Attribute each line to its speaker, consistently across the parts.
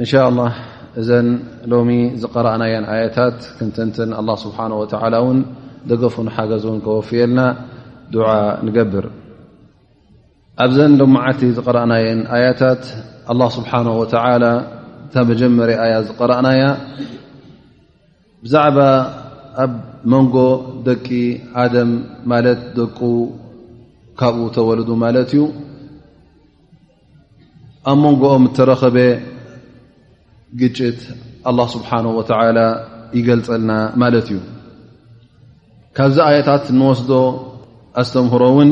Speaker 1: እንሻ ላ እዘን ሎሚ ዝቀረእናየን ኣያታት ክንትንትን ኣላ ስብሓን ወተላ እውን ደገፉን ሓገዙን ከወፍየልና ድዓ ንገብር ኣብዘን ሎ መዓልቲ ዝቀረእናየን ኣያታት ኣላ ስብሓን ወተላ እታ መጀመርያ ኣያ ዝቀረእናያ ብዛዕባ ኣብ መንጎ ደቂ ኣደም ማለት ደቁ ካብኡ ተወለዱ ማለት እዩ ኣብ መንጎኦም እተረኸበ ግጭት ኣላ ስብሓን ወተላ ይገልፀልና ማለት እዩ ካብዚ ኣያታት እንወስዶ ኣስተምህሮ እውን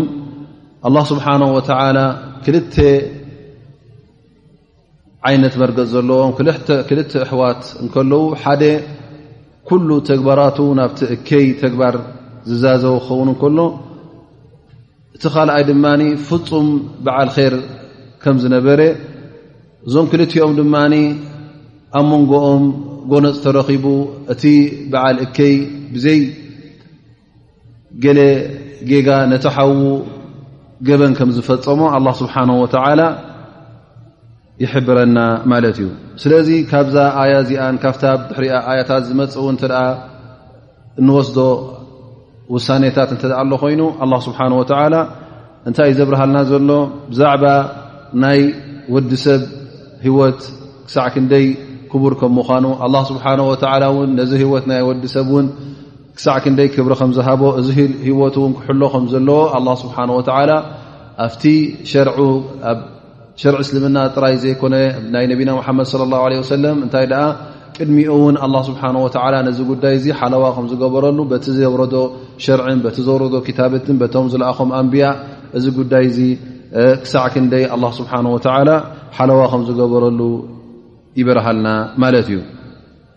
Speaker 1: ኣላ ስብሓን ወተላ ክልተ ዓይነት መርገፅ ዘለዎም ክልተ ኣሕዋት እንከለዉ ሓደ ኩሉ ተግባራቱ ናብቲ እከይ ተግባር ዝዛዘቡ ክኸውን እንከሎ እቲ ካልኣይ ድማ ፍፁም በዓል ር ከም ዝነበረ እዞም ክልቲኦም ድማ ኣብ መንጎኦም ጎነፅ ተረኺቡ እቲ በዓል እከይ ብዘይ ገለ ጌጋ ነተሓዉ ገበን ከም ዝፈፀሞ ኣላ ስብሓን ወተዓላ ይሕብረና ማለት እዩ ስለዚ ካብዛ ኣያ እዚኣን ካብታ ድሕሪ ኣያታት ዝመፅ እውን እተ እንወስዶ ውሳኔታት እተ ኣሎ ኮይኑ ኣላ ስብሓን ወተላ እንታይ ዘብርሃልና ዘሎ ብዛዕባ ናይ ወዲ ሰብ ህወት ክሳዕ ክንደይ ክቡር ከም ምዃኑ ኣላ ስብሓን ወተላ እውን ነዚ ህወት ናይ ወዲ ሰብ እውን ክሳዕ ክንደይ ክብሪ ከም ዝሃቦ እዚ ህወት እውን ክሕሎ ከም ዘለዎ ኣላ ስብሓን ወተላ ኣብቲ ሸርዑ ሸርዒ እስልምና ጥራይ ዘይኮነ ናይ ነቢና ሓመድ صለ ላه ለ ወሰለም እንታይ ደኣ ቅድሚኡ እውን ኣላ ስብሓን ወተላ ነዚ ጉዳይ እዚ ሓለዋ ከም ዝገበረሉ በቲ ዘውረዶ ሸርዕን በቲ ዘውረዶ ክታበትን በቶም ዝለኣኾም ኣንብያ እዚ ጉዳይ እዚ ክሳዕ ክንደይ ኣላ ስብሓን ወተላ ሓለዋ ከም ዝገበረሉ ይበርሃልና ማለት እዩ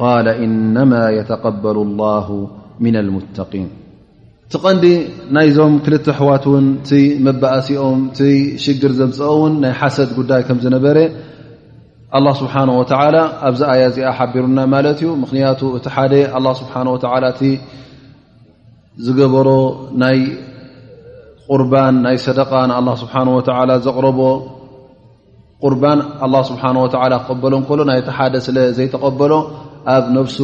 Speaker 1: ቃል እነማ የተቀበሉ ላሁ ምና ልሙተቂን እቲ ቐንዲ ናይዞም ክልተ ኣሕዋት እውን እቲ መባእሲኦም እቲ ሽግር ዘምፅኦ እውን ናይ ሓሰድ ጉዳይ ከም ዝነበረ ኣላ ስብሓን ወተዓላ ኣብዚ ኣያ እዚኣ ሓቢሩና ማለት እዩ ምኽንያቱ እቲ ሓደ ኣላ ስብሓን ወተዓላ እቲ ዝገበሮ ናይ ቁርባን ናይ ሰደቃ ንኣላ ስብሓን ወተዓላ ዘቕረቦ ቁርባን ኣላ ስብሓን ወላ ክቕበሎ እንከሎ ናይቲ ሓደ ስለ ዘይተቐበሎ ኣብ ነፍሱ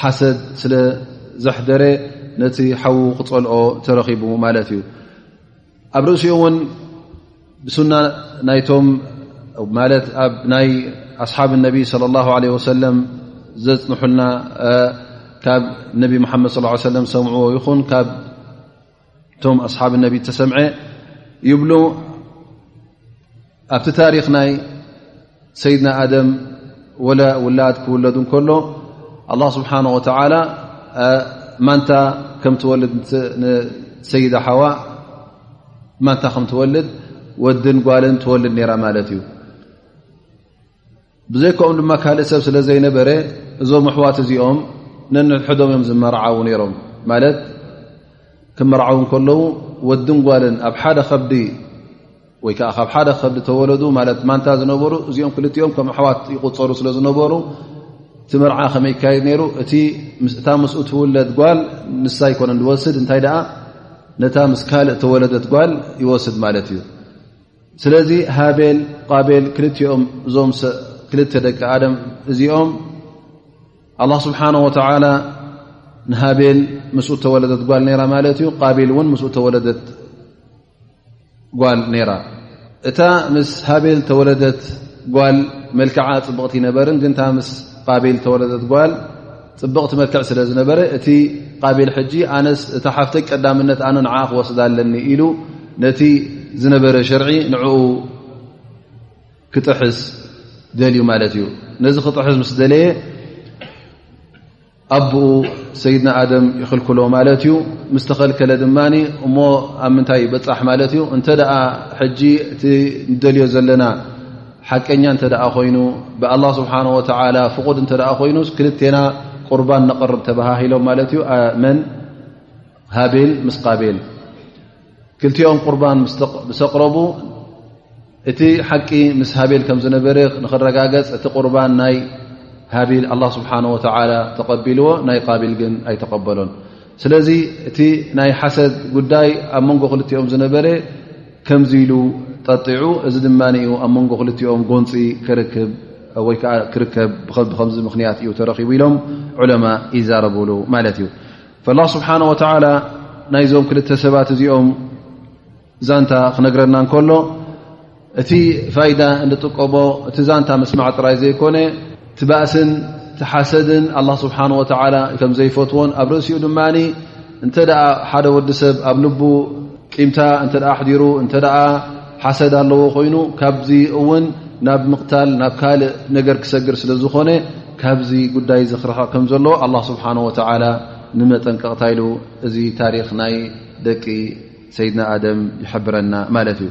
Speaker 1: ሓሰድ ስለ ዘሕደረ ነቲ ሓዉ ክፀልኦ ተረኺቡ ማለት እዩ ኣብ ርእሲኡ እውን ብሱና ናይቶም ማለት ኣብ ናይ ኣስሓብ ነቢ ለ ላ ለ ወሰለም ዘፅንሑልና ካብ ነቢ መሓመድ ስ ሰለ ዝሰምዑዎ ይኹን እቶም ኣስሓብ ነቢ ተሰምዐ ይብሉ ኣብቲ ታሪክ ናይ ሰይድና ኣደም ወለ ውላድ ክውለዱ ከሎ ኣላ ስብሓን ወተላ ማንታ ከም ትወልድ ንሰይዳ ሓዋ ማንታ ከም ትወልድ ወድን ጓልን ትወልድ ነራ ማለት እዩ ብዘይካኦም ድማ ካልእ ሰብ ስለ ዘይነበረ እዞም ኣሕዋት እዚኦም ነንሕዶም እዮም ዝመርዓዉ ነይሮም ማለት ክመርዓዉ ከለዉ ወድን ጓልን ኣብ ሓደ ከብዲ ወይ ከዓ ካብ ሓደ ከብዲ ተወለዱ ማለት ማንታ ዝነበሩ እዚኦም ክልቲኦም ከም ኣሕዋት ይቁፀሩ ስለ ዝነበሩ እቲ መርዓ ከመ ይካየድ ነይሩ እቲ እታ ምስኡ ትውለድ ጓል ንሳ ይኮነን ዝወስድ እንታይ ደኣ ነታ ምስ ካልእ ተወለደት ጓል ይወስድ ማለት እዩ ስለዚ ሃቤል ቃቤል ክልኦም እዞም ክልተ ደቂ ኣደም እዚኦም ኣላ ስብሓን ወተላ ንሃቤል ምስ ተወለደት ጓል ነራ ማለት እዩ ቃቤል እውን ምስ ተወለደት ጓል ነራ እታ ምስ ሃቤል ተወለደት ጓል መልክዓ ፅብቕቲ ነበርን ግንታ ምስ ቃቤል ተወለደት ጓል ፅብቕቲ መልክዕ ስለ ዝነበረ እቲ ቃቢል ሕጂ ኣነስ እታ ሓፍተይ ቀዳምነት ኣነ ንዓ ክወስዳ ኣለኒ ኢሉ ነቲ ዝነበረ ሸርዒ ንዕኡ ክጥሕስ ደልዩ ማለት እዩ ነዚ ክጥሕስ ምስ ደለየ ኣቦኡ ሰይድና ኣደም ይኽልክሎ ማለት እዩ ምስ ተኸልከለ ድማ እሞ ኣብ ምንታይ ይበፃሕ ማለት እዩ እንተ ደኣ ሕጂ እቲ ንደልዮ ዘለና ሓቀኛ እንተ ኮይኑ ብኣላ ስብሓን ወተላ ፍቑድ እንተ ኮይኑ ክልቴና ቁርባን ነቕርብ ተባሃሂሎም ማለት እዩ መን ሃቤል ምስ ቃቤል ክልቲኦም ቁርባን ምስ ኣቕረቡ እቲ ሓቂ ምስ ሃቤል ከም ዝነበረ ንክረጋገፅ እቲ ቁርባን ናይ ሃቤል ኣላ ስብሓን ወተላ ተቐቢልዎ ናይ ቃቢል ግን ኣይተቐበሎን ስለዚ እቲ ናይ ሓሰድ ጉዳይ ኣብ መንጎ ክልቲኦም ዝነበረ ከምዚ ኢሉ ጠጢዑ እዚ ድማ ዩ ኣብ መንጎ ክልቲኦም ጎንፂ ክርክብ ወይ ከዓ ክርከብ ብከምዚ ምክንያት እዩ ተረኪቡ ኢሎም ዑለማ ይዛረብሉ ማለት እዩ ላ ስብሓን ወተላ ናይዞም ክልተ ሰባት እዚኦም ዛንታ ክነግረና እንከሎ እቲ ፋይዳ እንጥቀቦ እቲ ዛንታ ምስማዕ ጥራይ ዘይኮነ ትባእስን ትሓሰድን ኣላ ስብሓን ወተላ ከም ዘይፈትዎን ኣብ ርእሲኡ ድማ እንተ ሓደ ወዲ ሰብ ኣብ ልቡ ቂምታ እተ ኣሕዲሩ እተ ሓሰድ ኣለዎ ኮይኑ ካብዚ እውን ናብ ምቕታል ናብ ካልእ ነገር ክሰግር ስለ ዝኾነ ካብዚ ጉዳይ ዚ ክርሕቕ ከም ዘለዎ ኣላ ስብሓን ወተላ ንመጠንቀቕታ ኢሉ እዚ ታሪክ ናይ ደቂ ሰይድና ኣደም ይሕብረና ማለት እዩ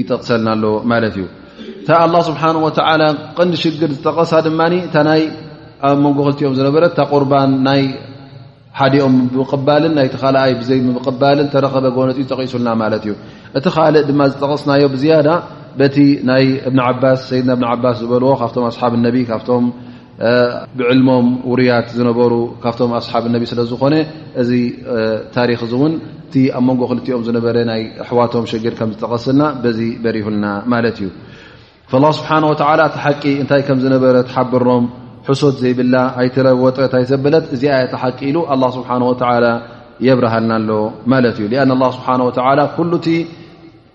Speaker 1: ይጠቕሰልና ኣሎ ማለት እዩ እታ ኣላ ስብሓን ወተላ ቐንዲ ሽግር ዝጠቐሳ ድማ እታ ናይ ኣብ መንጎ ክልቲኦም ዝነበረ እታ ቁርባን ናይ ሓዲኦም ምብቕባልን ናይቲ ካልኣይ ብዘይ ምብቕባልን ተረኸበ ጎነፂ ጠቂሱልና ማለት እዩ እቲ ካልእ ድማ ዝጠቐስናዮ ብዝያዳ በቲ ናይ እብኒ ዓባስ ሰይድና እብኒ ዓባስ ዝበልዎ ካብቶም ኣስሓብ ነቢ ካብቶም ብዕልሞም ውሩያት ዝነበሩ ካብቶም ኣስሓብ ነቢ ስለ ዝኾነ እዚ ታሪክ እዚ እውን እቲ ኣብ መንጎ ክልቲኦም ዝነበረ ናይ ኣሕዋቶም ሸግር ከም ዝጠቐስልና በዚ በሪሁልና ማለት እዩ ላ ስብሓን ወተላ እቲ ሓቂ እንታይ ከም ዝነበረ ተሓብሮም ሕሶት ዘይብላ ኣይትረወጠት ኣይዘበለት እዚኣ እቲ ሓቂ ኢሉ ኣላ ስብሓን ወተላ የብርሃልና ኣሎ ማለት እዩ ኣን ስብሓን ወተላ ኩሉ እቲ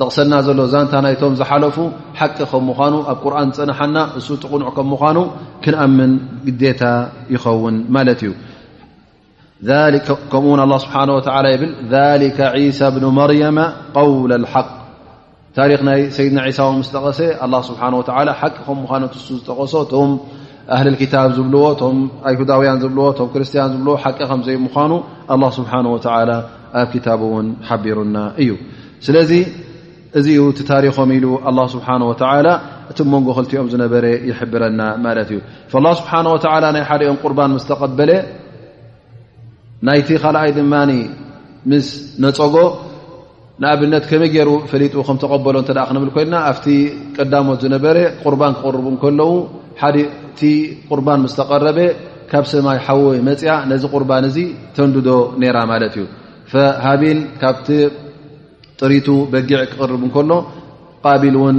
Speaker 1: ጠቕሰና ዘሎ ዛንታ ናይቶም ዝሓለፉ ሓቂ ከም ምዃኑ ኣብ ቁርን ዝፀናሓና እሱ ትቕኑዕ ከም ምዃኑ ክንኣምን ግዴታ ይኸውን ማለት እዩ ከምኡውን ኣላ ስብሓን ወተላ ይብል ሊከ ዒሳ ብኑ መርያማ ቀውል ሓቅ ታሪክ ናይ ሰይድና ዒሳ ውን ምስ ጠቐሰ ኣላ ስብሓን ወተላ ሓቂ ከም ምዃኑ ትሱ ዝጠቐሶ እቶም ኣህል ክታብ ዝብልዎ እቶም ኣይሁዳውያን ዝብልዎ እቶም ክርስትያን ዝብልዎ ሓቂ ከም ዘይምዃኑ ኣላ ስብሓን ወተዓላ ኣብ ክታቡ እውን ሓቢሩና እዩ ስለዚ እዚኡ እቲ ታሪኾም ኢሉ ኣላ ስብሓን ወተዓላ እቲ መንጎ ክልቲኦም ዝነበረ ይሕብረና ማለት እዩ ላ ስብሓን ወተዓላ ናይ ሓደኦም ቁርባን ምስ ተቐበለ ናይቲ ካልኣይ ድማ ምስ ነፀጎ ንኣብነት ከመይ ገይሩ ፈሊጡ ከም ተቐበሎ እተ ክንብል ኮይና ኣብቲ ቀዳሞት ዝነበረ ቁርባን ክቕርቡ ከለዉ ሓደቲ ቁርባን ምስ ተቐረበ ካብ ሰማይ ሓወ መፅያ ነዚ ቁርባን እዚ ተንድዶ ነይራ ማለት እዩ ሃቢል ካብቲ ጥሪቱ በጊዕ ክቕርብ ከሎ ቃቢል እውን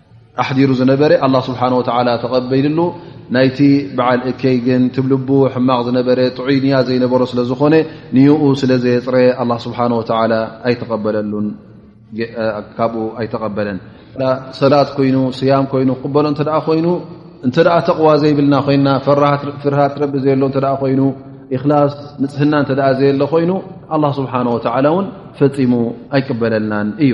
Speaker 1: ኣሕዲሩ ዝነበረ ኣላ ስብሓን ወተዓላ ተቐበይልሉ ናይቲ በዓል እከይ ግን ትብልቡ ሕማቕ ዝነበረ ጥዑይ ንያ ዘይነበሮ ስለ ዝኾነ ንይኡ ስለ ዘየፅረ ኣላ ስብሓን ወተዓላ ኣይተቐበለሉን ካብኡ ኣይተቐበለን ሰላት ኮይኑ ስያም ኮይኑ ክቕበሎ እንተ ኮይኑ እንተ ተቕዋ ዘይብልና ኮይና ፍርሃት ረቢ ዘየሎ እተ ኮይኑ እክላስ ንፅህና እተ ዘየሎ ኮይኑ ኣላ ስብሓን ወተዓላ እውን ፈፂሙ ኣይቅበለልናን እዩ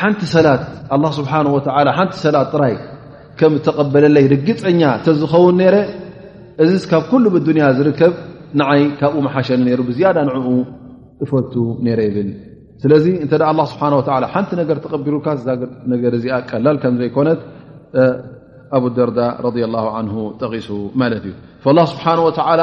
Speaker 1: ሓንቲ ሰላት ኣላ ስብሓን ወተላ ሓንቲ ሰላት ጥራይ ከም እተቐበለለይ ርግፀኛ እተዝኸውን ነረ እዚ ካብ ኩሉ ብዱንያ ዝርከብ ንዓይ ካብኡ መሓሸኒ ነይሩ ብዝያዳ ንዕኡ እፈቱ ነረ ይብል ስለዚ እንተ ኣላ ስብሓን ወላ ሓንቲ ነገር ተቐቢሩካ እዛ ነገር እዚኣ ቀላል ከም ዘይኮነት ኣቡ ደርዳ ረ ላ ን ጠቒሱ ማለት እዩ ላ ስብሓን ወተላ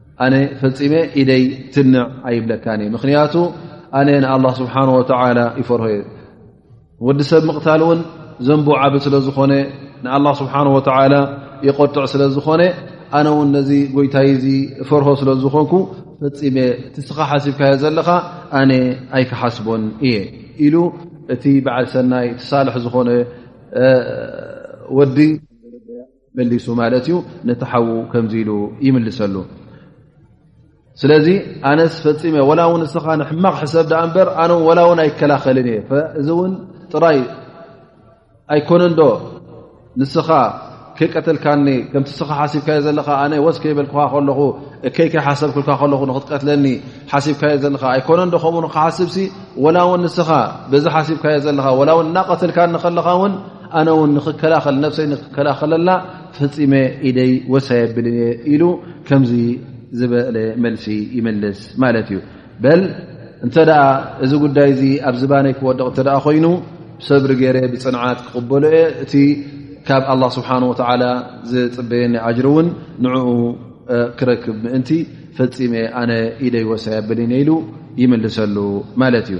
Speaker 1: ኣነ ፈፂመ ኢደይ ትንዕ ኣይብለካን እየ ምክንያቱ ኣነ ንኣላ ስብሓን ወተላ ይፈርሆ እየ ወዲ ሰብ ምቕታል እውን ዘንቡ ዓብ ስለ ዝኾነ ንኣላ ስብሓን ወተላ የቆጥዕ ስለ ዝኾነ ኣነ እውን ነዚ ጎይታይ እዚ ፈርሆ ስለ ዝኾንኩ ፈፂመ ትስኻ ሓሲብካዮ ዘለኻ ኣነ ኣይክሓስቦን እየ ኢሉ እቲ በዓል ሰናይ ትሳልሒ ዝኾነ ወዲ መሊሱ ማለት እዩ ነቲ ሓዉ ከምዚ ኢሉ ይምልሰሉ ስለዚ ኣነስ ፈፂመ ወላ እውን እስኻ ንሕማቕ ሕሰብ ዳኣ እምበር ኣነ ወላ እውን ኣይከላኸልን እየ እዚ እውን ጥራይ ኣይኮነንዶ ንስኻ ከይቀተልካኒ ከምቲ ስኻ ሓሲብካዮ ዘለካ ኣነ ወስ ከይበልኩካ ከለኹ እከይ ከይሓሰብክልካ ከለኹ ንክትቀትለኒ ሓሲብካዮ ዘለካ ኣይኮነን ዶ ከምኡ ንክሓስብሲ ወላ እውን ንስኻ በዚ ሓሲብካዮ ዘለካ ወላ እውን እናቀተልካኒ ከለኻ እውን ኣነ ውን ንክከላኸል ነብሰይ ንክከላኸለላ ፈፂመ ኢደይ ወሳ የብል እየ ኢሉ ከምዚ ዝበለ መልሲ ይመልስ ማለት እዩ በል እንተ እዚ ጉዳይ እዚ ኣብ ዝባነይ ክወደቕ እተ ኮይኑ ሰብሪ ገይረ ብፅንዓት ክቕበሎ እየ እቲ ካብ ኣላ ስብሓን ወተላ ዝፅበየኒ ኣጅር እውን ንዕኡ ክረክብ ምእንቲ ፈፂመ ኣነ ኢደይ ወሳ የብል ኢሉ ይምልሰሉ ማለት እዩ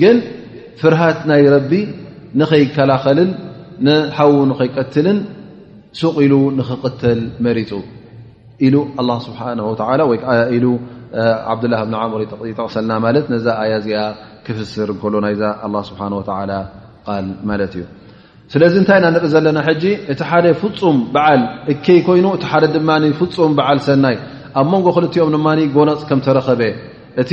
Speaker 1: ግን ፍርሃት ናይ ረቢ ንኸይከላኸልን ንሓዉ ንኸይቀትልን ሱቕ ኢሉ ንኽቕተል መሪፁ ኢሉ ኣላ ስብሓን ወላ ወይ ከዓ ኢሉ ዓብዱላ ብን ዓምር ይጠቕሰልና ማለት ነዛ ኣያ እዚኣ ክፍስር እንከሎ ናይዛ ኣላ ስብሓን ወላ ቃል ማለት እዩ ስለዚ እንታይ ኢና ንርኢ ዘለና ሕጂ እቲ ሓደ ፍፁም በዓል እከይ ኮይኑ እቲ ሓደ ድማ ፍፁም በዓል ሰናይ ኣብ መንጎ ክልቲኦም ድማ ጎነፅ ከም ተረኸበ እቲ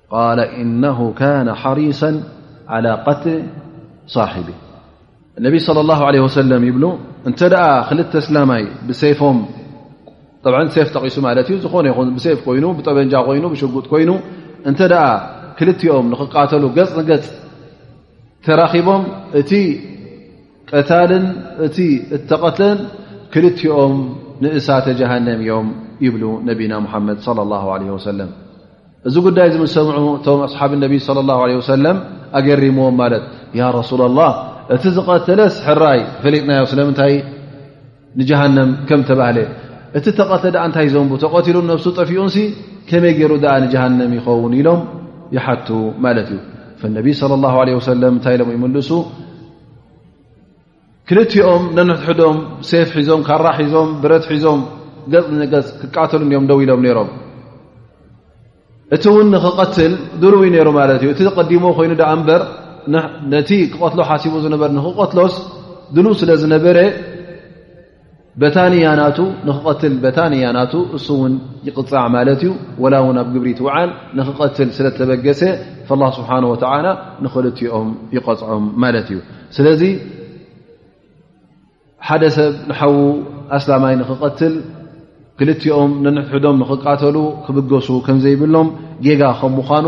Speaker 1: ቃለ እነሁ ካነ ሓሪሰ ዓላ ቀትሊ ሳሒቢ ነቢ صለ ላ ለ ወሰለም ይብሉ እንተ ደኣ ክልተ እስላማይ ብሴፎም ጠብ ሴፍ ጠቒሱ ማለት እዩ ዝኾነ ይኹን ብሴፍ ኮይኑ ብጠበንጃ ኮይኑ ብሽጉጥ ኮይኑ እንተ ደኣ ክልቲኦም ንክቃተሉ ገፅ ንገፅ ተራኺቦም እቲ ቀታልን እቲ እተቐትለን ክልቲኦም ንእሳተ ጀሃንም እዮም ይብሉ ነቢና ሙሓመድ ለ ላ ለ ወሰለም እዚ ጉዳይ እዚ ምስ ሰምዑ እቶም ኣስሓብ ነቢ صለ ላه ለ ወሰለም ኣገሪምዎም ማለት ያ ረሱላ ላህ እቲ ዝቐተለስ ሕራይ ፈሊጥናዮ ስለምንታይ ንጀሃንም ከም ተባህለ እቲ ተቐትለ ድኣ እንታይ ዘንቡ ተቐትሉን ነብሱ ጠፊኡን ሲ ከመይ ገይሩ ድኣ ንጀሃንም ይኸውን ኢሎም ይሓቱ ማለት እዩ ፈነቢ صለ ላሁ ለ ወሰለም እንታይ ኢሎም ይምልሱ ክልቲኦም ነንሕድሕዶም ሴፍ ሒዞም ካራ ሒዞም ብረት ሒዞም ገፅ ንገፅ ክቃተሉን እዮም ደው ኢሎም ነይሮም እቲ እውን ንክቐትል ድርዊ ነይሩ ማለት እዩ እቲ ቀዲሞ ኮይኑ ዳኣ እምበር ነቲ ክቐትሎ ሓሲቡ ዝነበር ንክቐትሎስ ድልው ስለ ዝነበረ በታንያ ናቱ ንክቐትል በታንያ ናቱ እሱ እውን ይቕፃዕ ማለት እዩ ወላ እውን ኣብ ግብሪ ትውዓል ንክቐትል ስለ ተበገሰ ላ ስብሓን ወተላ ንክልትኦም ይቐፅዖም ማለት እዩ ስለዚ ሓደ ሰብ ንሓዉ ኣስላማይ ንክቐትል ክልትኦም ንንሕዶም ንክቃተሉ ክብገሱ ከምዘይብሎም ጌጋ ከም ምዃኑ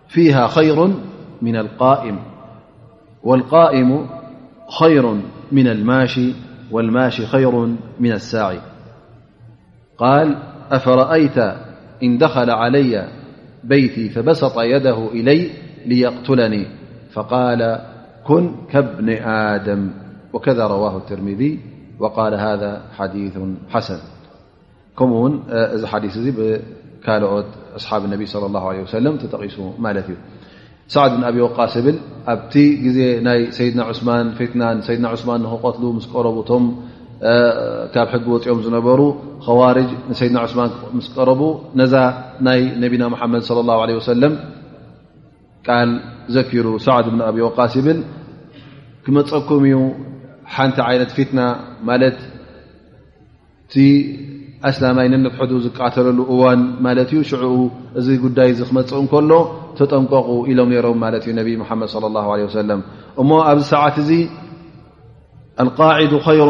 Speaker 1: فيها خير من القائم والقائم خير من الماش والماش خير من الساعي قال أفرأيت إن دخل علي بيتي فبسط يده إلي ليقتلني فقال كن كابن آدم وكذا رواه الترمذي ቃል ሃذ ሓዲث ሓሰን ከምኡ ውን እዚ ሓዲስ እዚ ብካልኦት ኣስሓብ ነቢ ለ ላ ለ ሰለም ተጠቒሱ ማለት እዩ ሳዕድ ብን ኣብ ወቃስ ብል ኣብቲ ግዜ ናይ ሰይድና ዑስማን ፊትናን ሰይድና ዑስማን ንክቀትሉ ምስ ቀረቡ ቶም ካብ ሕጊ ወፂኦም ዝነበሩ ከዋርጅ ንሰይድና ዑስማን ምስ ቀረቡ ነዛ ናይ ነቢና ሙሓመድ ለ ላ ለ ወሰለም ቃል ዘኪሩ ሳዕድ ብን ኣብ ወቃስ ይብል ክመፀኩም እዩ ሓንቲ ዓይነት ፊትና ማለት እቲ ኣስላማይ ነንሕዱ ዝቃተለሉ እዋን ማለት እዩ ሽዑ እዚ ጉዳይ እዚ ክመፅእ እንከሎ ተጠንቀቑ ኢሎም ነሮም ማለት እዩ ነብይ ሙሓመድ ለ ላ ለ ወሰለም እሞ ኣብዚ ሰዓት እዚ ኣልቃዒዱ ኸይሩ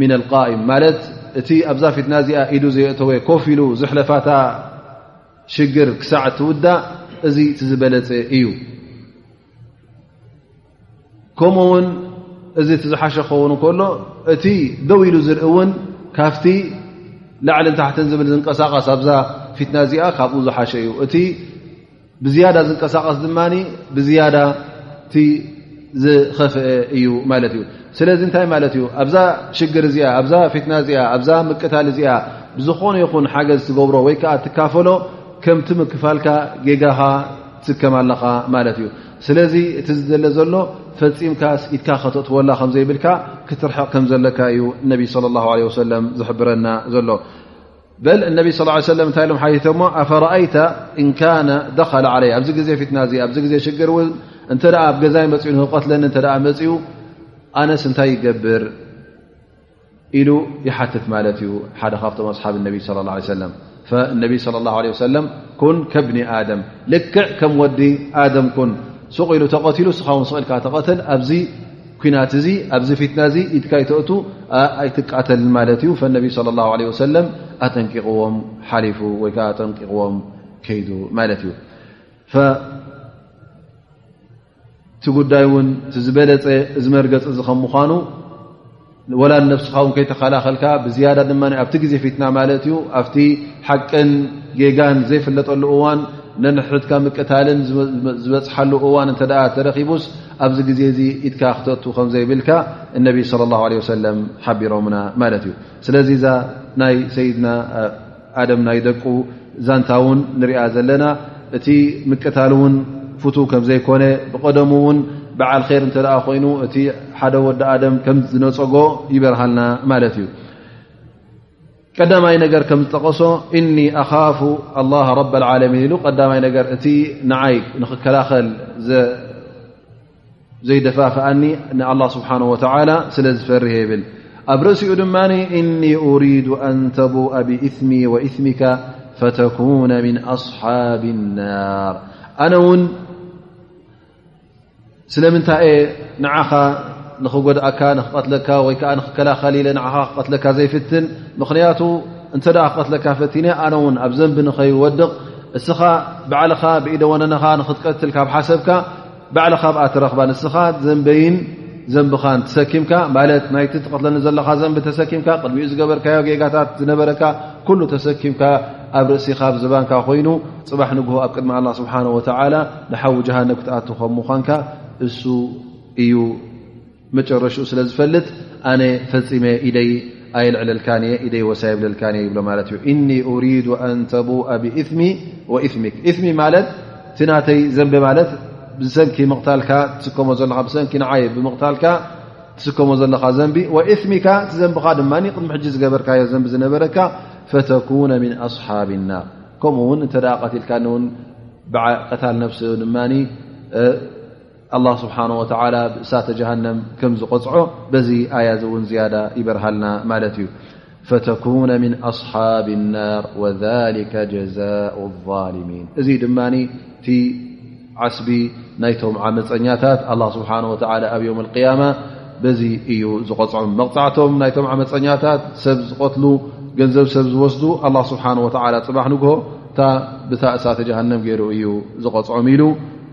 Speaker 1: ምና ኣልቃይም ማለት እቲ ኣብዛ ፊትና እዚኣ ኢዱ ዘየእተወ ኮፍ ኢሉ ዝሕለፋታ ሽግር ክሳዕ እትውዳእ እዚ እቲ ዝበለፀ እዩ ከምኡ ውን እዚ እቲ ዝሓሸ ክኸውን ከሎ እቲ ደው ኢሉ ዝርኢ እውን ካብቲ ላዕሊ ታሕትን ዝብል ዝንቀሳቐስ ኣብዛ ፊትና እዚኣ ካብኡ ዝሓሸ እዩ እቲ ብዝያዳ ዝንቀሳቐስ ድማ ብዝያዳ እቲ ዝኸፍአ እዩ ማለት እዩ ስለዚ እንታይ ማለት እዩ ኣብዛ ሽግር እዚኣ ኣብዛ ፊትና እዚኣ ኣብዛ ምቅታል እዚኣ ብዝኾነ ይኹን ሓገዝ ትገብሮ ወይ ከዓ ትካፈሎ ከምቲ ምክፋልካ ጌጋኻ ትስከም ኣለኻ ማለት እዩ ስለዚ እቲ ዝዘለ ዘሎ ፈፂምካ ኢድካ ከተእትወላ ከምዘይብልካ ክትርሕቕ ከም ዘለካ እዩ እነቢ ለ ላ ለ ወሰለም ዝሕብረና ዘሎ በል እነቢ ስ ሰለ እንታይ ኢሎም ሓቲቶሞ ኣፈረኣይታ እንካነ ደኸለ ዓለይ ኣብዚ ግዜ ፊትና እዚ ኣብዚ ግዜ ሽግር እውን እንተ ኣብ ገዛይ መፅኡ ንክቀትለኒ እተ መፅኡ ኣነስ እንታይ ይገብር ኢሉ ይሓትት ማለት እዩ ሓደ ካብቶም ኣስሓብ ነቢ ለ ላ ሰለም ነቢ ለ ላ ለ ሰለም ኩን ከብኒ ኣደም ልክዕ ከም ወዲ ኣደም ኩን ስቕ ኢሉ ተቐትሉ ስኻውን ስቕኢልካ ተቐትል ኣብዚ ኩናት እዚ ኣብዚ ፊትና እዚ ኢድካ ይተእቱ ኣይትቃተል ማለት እዩ ነቢ ለ ላ ለ ሰለም ኣጠንቂቕዎም ሓሊፉ ወይ ከዓ ኣጠንቂቕዎም ከይዱ ማለት እዩ እቲ ጉዳይ እውን እቲ ዝበለፀ እዚ መርገፂ እዚ ከም ምኳኑ ወላ ነብስኻ ውን ከይተኸላኸልካ ብዝያዳ ድማ ኣብቲ ግዜ ፊትና ማለት እዩ ኣብቲ ሓቅን ጌጋን ዘይፍለጠሉ እዋን ነንሕድካ ምቅታልን ዝበፅሓሉ እዋን እተ ተረኪቡስ ኣብዚ ግዜ እዚ ኢትካ ክተቱ ከምዘይብልካ እነቢ ለ ላ ለ ወሰለም ሓቢሮምና ማለት እዩ ስለዚ እዛ ናይ ሰይድና ኣደም ናይ ደቁ ዛንታ ውን ንሪኣ ዘለና እቲ ምቅታል ውን ፍቱ ከምዘይኮነ ብቀደሙ ውን በዓል ር እተ ኮይኑ እቲ ሓደ ወዲ ኣደም ከም ዝነፀጎ ይበርሃልና ማለት እዩ ቀዳማይ ነገር ከም ዝጠቀሶ እኒ ኣካፉ ኣላ ረብ ዓለሚን ኢሉ ቀዳማይ ነገር እቲ ንዓይ ንክከላኸል ዘይደፋፍኣኒ ንኣላ ስብሓን ወተላ ስለ ዝፈርህ ይብል ኣብ ርእሲኡ ድማ እኒ ሪዱ ኣንተቡኣ ብእትሚ ወእትሚካ ፈተኩነ ምን ኣስሓብ ናር ኣነ ውን ስለምንታይ እየ ንዓኻ ንክጎድእካ ንክቀትለካ ወይከዓ ንክከላኸል ኢለ ንኻ ክቀትለካ ዘይፍትን ምክንያቱ እንተ ክቀትለካ ፈቲነ ኣነ ውን ኣብ ዘንቢ ንኸይወድቕ እስኻ ባዕልኻ ብኢደወነነኻ ንክትቀትል ካብ ሓሰብካ ባዕልኻ ብኣ ትረኽባ ንስኻ ዘንበይን ዘንብኻን ተሰኪምካ ማለት ናይቲ ትቐትለኒ ዘለኻ ዘንቢ ተሰኪምካ ቅድሚኡ ዝገበርካዮ ጌጋታት ዝነበረካ ኩሉ ተሰኪምካ ኣብ ርእሲኻ ብ ዝባንካ ኮይኑ ፅባሕ ንግሆ ኣብ ቅድሚ ኣላ ስብሓን ወተዓላ ንሓዊ ጀሃነብ ክትኣት ከም ምዃንካ እሱ እዩ መጨረሽኡ ስለ ዝፈልጥ ኣነ ፈፂመ ኢደይ ኣየልዕለልካን እየ ኢደይ ወስ ኣይብለልካን እየ ይብሎ ማለት እዩ እኒ ኡሪዱ ኣን ተቡኣ ብእትሚ ወእትሚክ እትሚ ማለት እቲ ናተይ ዘንቢ ማለት ብሰንኪ ምቕታልካ ትስከሞ ዘለካ ብሰንኪ ንዓይ ብምቕታልካ ትስከሞ ዘለካ ዘንቢ ወእትሚካ እቲ ዘንቢካ ድማ ቅድሚ ሕጂ ዝገበርካዮ ዘንቢ ዝነበረካ ፈተኩነ ምን ኣስሓብ ናር ከምኡ እውን እንተ ቀትልካኒውን በዓ ቀታል ነብሲ ድማ ኣላ ስብሓን ወተላ ብእሳተ ጀሃንም ከም ዝቐፅዖ በዚ ኣያ እዚ እውን ዝያዳ ይበርሃልና ማለት እዩ ፈተኩነ ምን ኣስሓብ ናር ወሊከ ጀዛء ظልሚን እዚ ድማ እቲ ዓስቢ ናይቶም ዓመፀኛታት ኣላ ስብሓን ወተላ ኣብ ዮም ቅያማ በዚ እዩ ዝቐፅዖም መቕፃዕቶም ናይቶም ዓመፀኛታት ሰብ ዝቐትሉ ገንዘብ ሰብ ዝወስዱ ኣላ ስብሓን ወተላ ፅባሕ ንግሆ እታ ብታ እሳተ ጀሃንም ገይሩ እዩ ዝቐፅዖም ኢሉ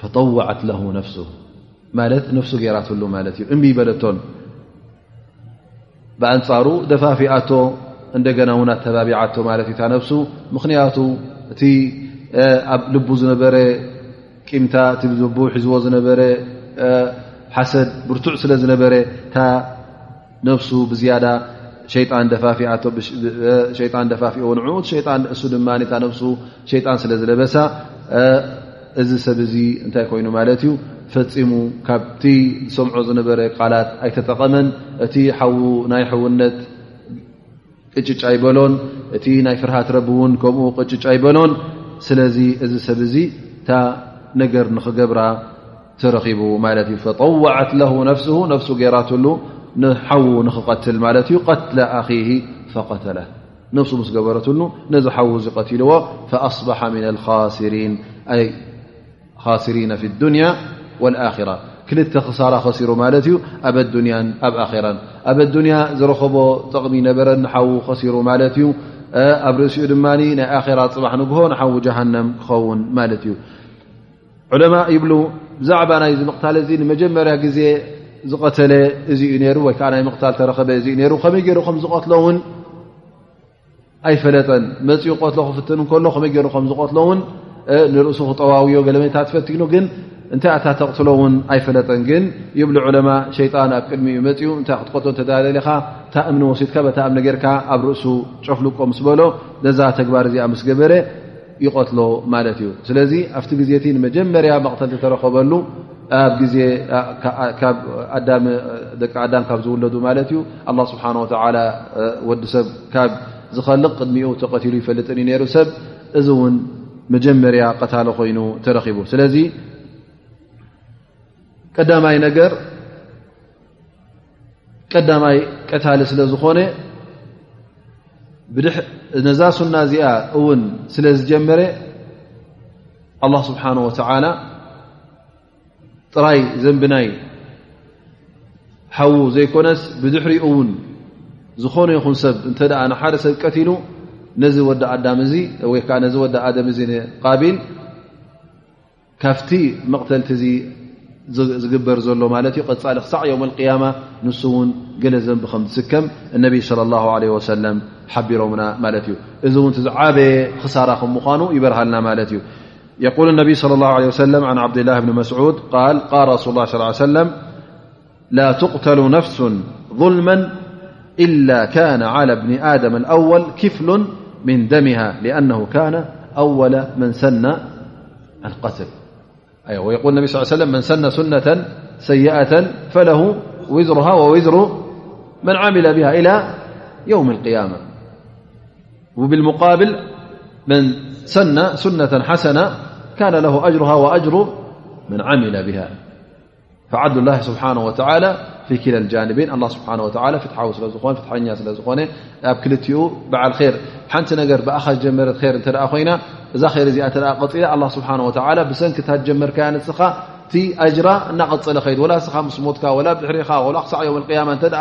Speaker 1: ፈጠዋዓት ለ ነፍሱ ማለት ነፍሱ ገይራትሉ ማለት እዩ እምብይ በለቶን ብኣንፃሩ ደፋፊኣቶ እንደገና ውን ኣተባቢዓቶ ማለት እዩ ታነፍሱ ምኽንያቱ እቲ ኣብ ልቡ ዝነበረ ቂምታ እቲ ልቡ ሒዝዎ ዝነበረ ሓሰድ ብርቱዕ ስለ ዝነበረ ነብሱ ብዝያዳ ሸጣን ደፋፊኣሸጣን ደፋፊኦ ንዕኡት ሸጣን ንእሱ ድማ ታ ነብሱ ሸጣን ስለ ዝለበሳ እዚ ሰብ እዚ እንታይ ኮይኑ ማለት እዩ ፈፂሙ ካብቲ ዝሰምዖ ዝነበረ ቃላት ኣይተጠቐመን እቲ ሓዉ ናይ ሕውነት ቅጭጭ ኣይበሎን እቲ ናይ ፍርሃት ረቢ እውን ከምኡ ቅጭጭ ኣይበሎን ስለዚ እዚ ሰብ እዚ እታ ነገር ንኽገብራ ተረኺቡ ማለት እዩ ፈጠዋዓት ለ ነፍስ ነፍሱ ገይራትሉ ንሓዉ ንኽቀትል ማለት እዩ ቀትለ ኣኺ ፈቀተለ ነፍሱ ምስ ገበረትሉ ነዚ ሓዉ እዚ ቀትልዎ ፈኣስበሓ ምና ካስሪን ካስሪና ፊ ዱንያ ወልኣራ ክልተ ክሳራ ከሲሩ ማለት እዩ ኣብ ኣዱንያን ኣብ ኣራን ኣብ ኣዱንያ ዝረኸቦ ጥቕሚ ነበረ ንሓዉ ከሲሩ ማለት እዩ ኣብ ርእሲኡ ድማ ናይ ኣራ ፅባሕ ንግሆ ንሓዉ ጀሃንም ክኸውን ማለት እዩ ዑለማ ይብሉ ብዛዕባ ናይ ምቕታል እዚ ንመጀመርያ ግዜ ዝቐተለ እዚዩ ነይሩ ወይከዓ ናይ ምቕታል ተረኸበ እዚዩ ነይሩ ከመይ ገይሩ ከም ዝቐትሎ እውን ኣይፈለጠን መፅኡ ቀትሎ ክፍትን ከሎ ከመይ ገይሩ ከም ዝቀትሎ ውን ንርእሱ ክጠዋውዮ ገለመታት ፈትኑ ግን እንታይ ኣታ ተቕትሎ ውን ኣይፈለጠን ግን ይብሉ ዕለማ ሸይጣን ኣብ ቅድሚ ዩ መፅኡ እንታይ ክትቀትሎ ተዳለለኻ ታእምኒ ወሲድካ በታእምኒ ገርካ ኣብ ርእሱ ጨፍልቆ ምስ በሎ ነዛ ተግባር እዚኣ ምስ ገበረ ይቐትሎ ማለት እዩ ስለዚ ኣብቲ ግዜ እቲ ንመጀመርያ መቕተልቲ ተረኸበሉ ኣብ ግዜ ደቂ ኣዳም ካብ ዝውለዱ ማለት እዩ ኣላ ስብሓን ወተላ ወዲ ሰብ ካብ ዝኸልቕ ቅድሚኡ ተቐትሉ ይፈልጥን እዩ ነይሩ ሰብ እዚ እውን መጀመርያ ቀታሎ ኮይኑ ተረኺቡ ስለዚ ቀዳማይ ነገር ቀዳማይ ቀታሊ ስለ ዝኾነ ነዛ ሱና እዚኣ እውን ስለ ዝጀመረ ኣላ ስብሓን ወተዓላ ጥራይ ዘንብናይ ሓዉ ዘይኮነስ ብድሕሪ እውን ዝኾነ ይኹን ሰብ እንተ ንሓደ ሰብ ቀትሉ ነዚ ወዲ ኣዳም እዚ ወይ ከዓ ነዚ ወዲ ኣደም እዚ ንቃቢል ካብቲ መቕተልቲ እዚ ዝግበር ዘሎ ማለት እዩ ቀፃሊ ክሳዕ ዮም ቅያማ ንሱ እውን ገለ ዘንቢ ከም ዝስከም እነቢ ለ ላ ለ ወሰለም ሓቢሮምና ማለት እዩ እዚ እውን ዝዓበየ ክሳራ ከም ምኳኑ ይበርሃልና ማለት እዩ የል ነቢ ለ ላ ለ ወሰለም ዓብድላ ብኒ መስዑድ ቃል ቃል ረሱሉ ላ ሰለም ላ ትقተሉ ነፍሱ ظልم إላ ካነ عل ብኒ ድም الኣወል ክፍሉ من دمها لأنه كان أول من سنى القتل ويقول النبي صل لي وسلم من سنى سنة سيئة فله وزرها ووزر من عمل بها إلى يوم القيامة وبالمقابل من سنى سنة حسنة كان له أجرها وأجر من عمل بها ፍዓዱ ላ ስብሓን ወላ ፊ ክለ ጃንቢን ኣ ስብሓ ወ ፍትሓዊ ስለዝኾ ፍትሐኛ ስለዝኾነ ኣብ ክልቲኡ በዓል ር ሓንቲ ነገር ብኣኻ ዝጀመረት ር እተ ኮይና እዛ ር እዚኣ ተ ቀፂላ ኣ ስብሓ ወ ብሰንኪ እታ ዝጀመርካያ ንስኻ እቲ ኣጅራ እናቐፅለ ከይድ ወላ እስኻ ምስ ሞትካ ወላ ብድሕሪኻ ወላ ክሳዕ ዮም ያማ እተ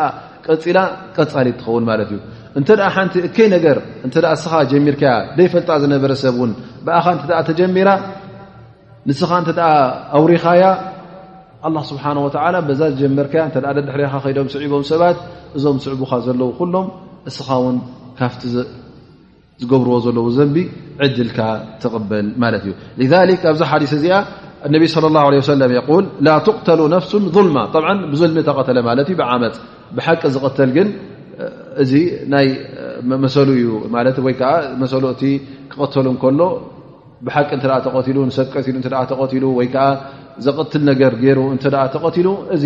Speaker 1: ቀፂላ ቀፃሊ ትኸውን ማለት እዩ እንተ ሓንቲ እከይ ነገር እተ እስኻ ጀሚርካያ ዘይፈልጣ ዝነበረ ሰብ እውን ብኣኻ እተ ተጀሚራ ንስኻ እንተ ኣውሪኻያ ኣላ ስብሓን ወተላ በዛ ዝጀመርከያ እተ ደድሕሪኻ ከይዶም ስዒቦም ሰባት እዞም ዝስዕቡኻ ዘለዉ ኩሎም እስኻ ውን ካብቲ ዝገብርዎ ዘለዉ ዘንቢ ዕድልካ ትቕበል ማለት እዩ ኣብዛ ሓዲስ እዚኣ ነቢ ለ ላ ለ ሰለም የል ላ ትቕተሉ ነፍሱ ظልማ ብ ብዘልሚ ተቐተለ ማለት እዩ ብዓመፅ ብሓቂ ዝቕተል ግን እዚ ናይ መሰሉ እዩ ማለት ወይከዓ መሰሉ እቲ ክቐተሉ ከሎ ብሓቂ እተ ተቐትሉ ሰብ ቀትሉ እተ ተቐትሉ ወይ ከዓ ዘቕትል ነገር ገይሩ እተ ተቐትሉ እዚ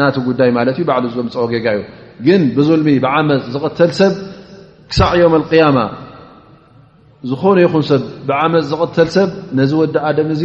Speaker 1: ናቲ ጉዳይ ማለት እዩ ባዕሉ ዝዘምፀኦ ጌጋ እዩ ግን ብዙልሚ ብዓመፅ ዝቕተል ሰብ ክሳዕ ዮም ኣልቅያማ ዝኾነ ይኹን ሰብ ብዓመፅ ዝቕተል ሰብ ነዚ ወዲ ኣደም እዚ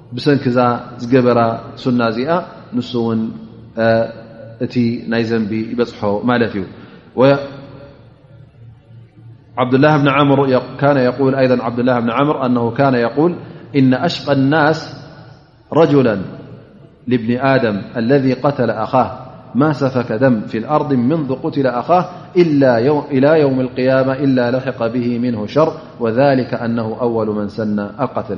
Speaker 1: بسنكذ جبر سن نس ن ت ي زنب بح لت ي عبدالله بن عمر أنه كان يقول إن أشقى الناس رجلا لبن آدم الذي قتل أخاه ما سفك دم في الأرض منذ قتل أخاه إلى يوم القيامة إلا لحق به منه شر وذلك أنه أول من سنى القتل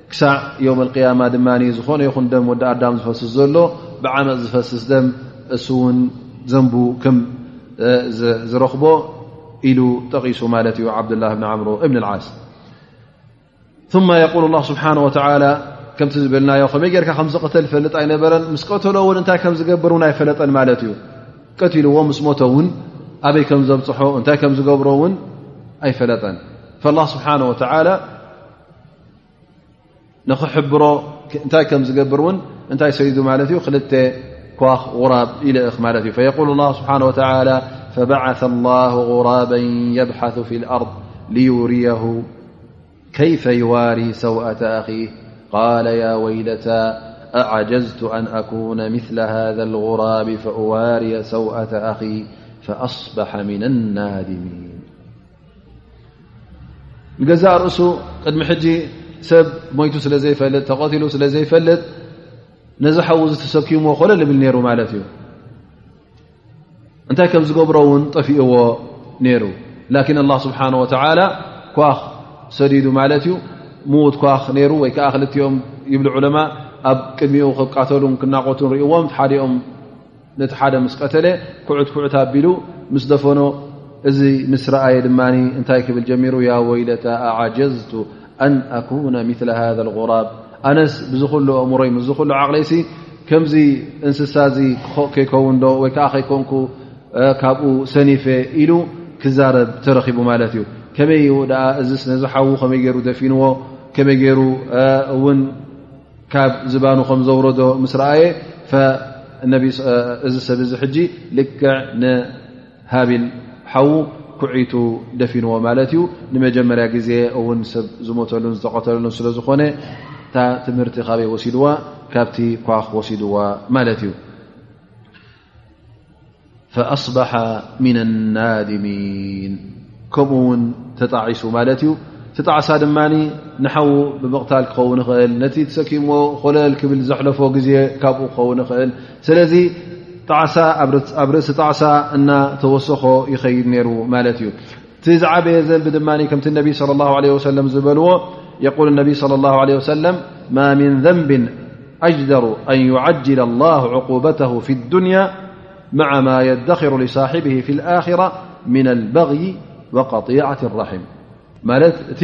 Speaker 1: ክሳዕ ዮም ቅያማ ድማ ዝኾነ ይኹን ደም ወዲ ኣዳም ዝፈስስ ዘሎ ብዓመፅ ዝፈስስ ደም እሱ ውን ዘንቡ ከም ዝረኽቦ ኢሉ ጠቒሱ ማለት እዩ ዓብድላ ብ ዓምሮ እብኒ ዓስ ማ የቁል ላ ስብሓን ወላ ከምቲ ዝበልናዮ ከመይ ጌርካ ከምዝቐተል ፈልጥ ኣይነበረን ምስ ቀተሎ እውን እንታይ ከም ዝገብር እውን ኣይፈለጠን ማለት እዩ ቀትልዎ ምስ ሞቶ እውን ኣበይ ከም ዘብፅሖ እንታይ ከም ዝገብሮ እውን ኣይፈለጠን ላ ስብሓን ወላ نخحبره أنتي كم زقبر ون أنتي سيد مالت ي خلت كواخ غراب لخ مالتي فيقول الله سبحانه وتعالى فبعث الله غرابا يبحث في الأرض ليوريه كيف يواري سوأة أخيه قال يا ويلتا أعجزت أن أكون مثل هذا الغراب فأواري سوءة أخيه فأصبح من النادمين ንገዛእ ርእሱ ቅድሚ ሕጂ ሰብ ሞይቱ ስለ ዘይፈልጥ ተቐትሉ ስለ ዘይፈልጥ ነዚ ሓዉ ዚ ተሰኪሞ ኮለ ልብል ነይሩ ማለት እዩ እንታይ ከም ዝገብሮ እውን ጠፊእዎ ነይሩ ላኪን ኣላ ስብሓን ወተላ ኳኽ ሰዲዱ ማለት እዩ ምዉት ኳኽ ነይሩ ወይ ከዓ ክልቲኦም ይብሉ ዑለማ ኣብ ቅድሚኡ ክቃተሉን ክናቆቱን ርእዎም ሓዲኦም ነቲ ሓደ ምስ ቀተለ ኩዕት ኩዕት ኣቢሉ ምስ ደፈኖ እዚ ምስ ረኣየ ድማ እንታይ ክብል ጀሚሩ ያ ወይለታ ኣዓጀዝቱ ኣን ኣኩነ ምላ ሃ غራብ ኣነስ ብዝ ኹሉ ኣእምሮይ ምስዝ ኹሉ ዓቕለይሲ ከምዚ እንስሳ እዚ ከይከውንዶ ወይ ከዓ ከይኮንኩ ካብኡ ሰኒፈ ኢሉ ክዛረብ ተረኪቡ ማለት እዩ ከመይ ዩ ኣ እዚ ነዝሓዉ ከመይ ገይሩ ደፊንዎ ከመይ ገይሩ እውን ካብ ዝባኑ ከም ዘውረዶ ምስ ረኣየ እዚ ሰብ እዚ ሕጂ ልክዕ ንሃቢል ሓዉ ኩዒቱ ደፊንዎ ማለት እዩ ንመጀመርያ ግዜ እውን ሰብ ዝሞተሉን ዝተቐተለሉን ስለ ዝኾነ እታ ትምህርቲ ካበይ ወሲድዋ ካብቲ ኳኽ ወሲድዋ ማለት እዩ ፈኣስበሓ ምና ናድሚን ከምኡ ውን ተጣዒሱ ማለት እዩ ትጣዕሳ ድማ ንሓዉ ብምቕታል ክኸውን ይኽእል ነቲ ተሰኪሞ ኮለል ክብል ዘሕለፎ ግዜ ካብኡ ክኸውን ይኽእል ስለዚ ጣዕሳ ኣብ ርእሲ ጣዕሳ እናተወሰኾ ይኸይድ ነይሩ ማለት እዩ ت عبي ذنب دمان كمت النبي صلى الله عليه وسلم زبلو يقول النبي صلى الله عليه وسلم ما من ذنب أجدر أن يعجل الله عقوبته في الدنيا مع ما يدخر لصاحبه في الآخرة من البغي وقطيعة الرحم ملت ت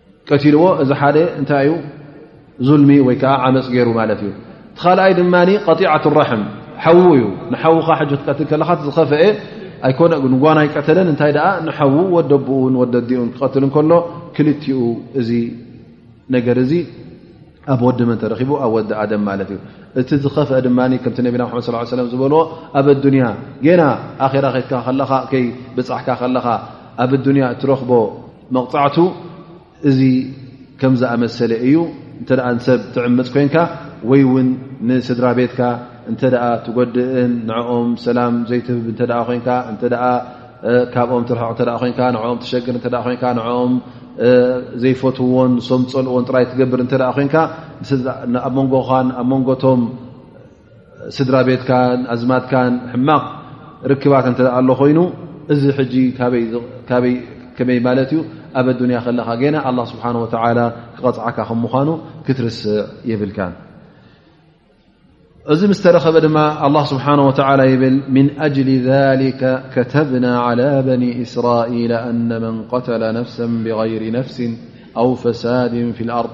Speaker 1: ቀትልዎ እዚ ሓደ እንታይ እዩ ዙልሚ ወይ ከዓ ዓመፅ ገይሩ ማለት እዩ እቲ ካልኣይ ድማ ቀጢዓት ራሕም ሓዉ እዩ ንሓዉካ ሕጂ ክትቀትል ከለካ ዝኸፍአ ኣይኮነ ንጓና ይቀተለን እንታይ ደኣ ንሓዉ ወደብኡን ወደዲኡን ክቀትል እንከሎ ክልትኡ እዚ ነገር እዚ ኣብ ወዲ መን ተረኪቡ ኣብ ወዲ ኣደም ማለት እዩ እቲ ዝኸፍአ ድማ ከምቲ ነቢና መድ ስ ሰለም ዝበልዎ ኣብ ኣዱንያ ገና ኣራ ከትካ ከለካ ከይ ብፃሕካ ከለካ ኣብ ኣዱንያ እትረክቦ መቕጻዕቱ እዚ ከም ዝኣመሰለ እዩ። እንተ ሰብ ትዕምፅ ኮንካ ወይ ውን ንስድራ ቤትካ እንተ ትጎድእን ንኦም ሰላም ዘይትህብ እተ ኮንካ እተ ካብኦም ትርሕቕ እተ ኮንካ ንኦም ትሸግር እተ ኮንካ ንኦም ዘይፈትዎን ሶም ፀልዎን ጥራይ ትገብር እተ ኮንካ ኣብ መንጎኻን ኣብ መንጎቶም ስድራ ቤትካን ኣዝማድካን ሕማቕ ርክባት እተ ኣሎ ኮይኑ እዚ ሕጂ ካበይ ከመይ ማለት እዩ ኣብ ኣዱንያ ከለኻ ገና ኣላ ስብሓን ወተላ ክቐፅዓካ ከም ምኳኑ ክትርስዕ የብልካን እዚ ምስ ተረኸበ ድማ ኣላ ስብሓን ወተላ ይብል ምን ኣጅሊ ሊከ ከተብና ዓላ በኒ እስራኢል ኣነ መን ቀተለ ነፍሰ ብغይሪ ነፍሲ ኣው ፈሳድን ፊ ልኣርض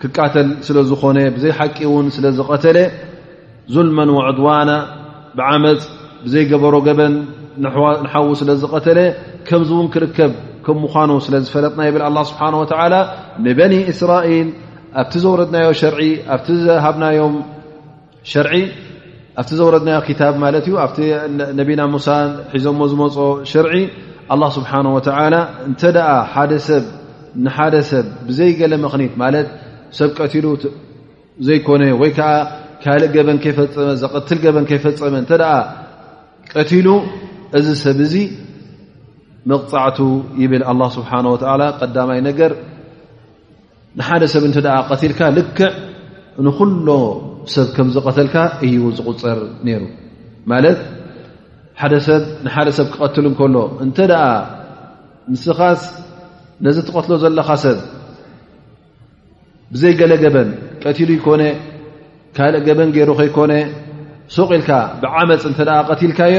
Speaker 1: ክቃተል ስለ ዝኾነ ብዘይ ሓቂ እውን ስለ ዝቐተለ ዙልመን ወዕድዋና ብዓመፅ ብዘይ ገበሮ ገበን ንሓዉ ስለ ዝቐተለ ከምዚ እውን ክርከብ ከም ምዃኑ ስለ ዝፈለጥና ይብል ኣላ ስብሓን ወተዓላ ንበኒ እስራኤል ኣብቲ ዘውረድናዮ ሸርዒ ኣብቲ ዝሃብናዮም ሸርዒ ኣብቲ ዘውረድናዮ ክታብ ማለት እዩ ኣብቲ ነቢና ሙሳ ሒዞሞ ዝመፅ ሸርዒ ኣላ ስብሓን ወተላ እንተ ደኣ ሓደ ሰብ ንሓደ ሰብ ብዘይገለ ምኽኒት ማለት ሰብ ቀትሉ ዘይኮነ ወይ ከዓ ካልእ ገበን ከይፈፀመ ዘቐትል ገበን ከይፈፀመ እንተ ደኣ ቀትሉ እዚ ሰብ እዚ መቕፃዕቱ ይብል ኣላ ስብሓን ወተላ ቀዳማይ ነገር ንሓደ ሰብ እንተ ቀትልካ ልክዕ ንኩሎ ሰብ ከም ዝቐተልካ እዩ ዝቁፀር ነይሩ ማለት ሓደ ሰብ ንሓደ ሰብ ክቐትል እንከሎ እንተ ንስኻስ ነዚ ትቐትሎ ዘለኻ ሰብ ብዘይ ገለ ገበን ቀትሉ ይኮነ ካልእ ገበን ገይሩ ከይኮነ ሱቕ ኢልካ ብዓመፅ እንተ ቀትልካዮ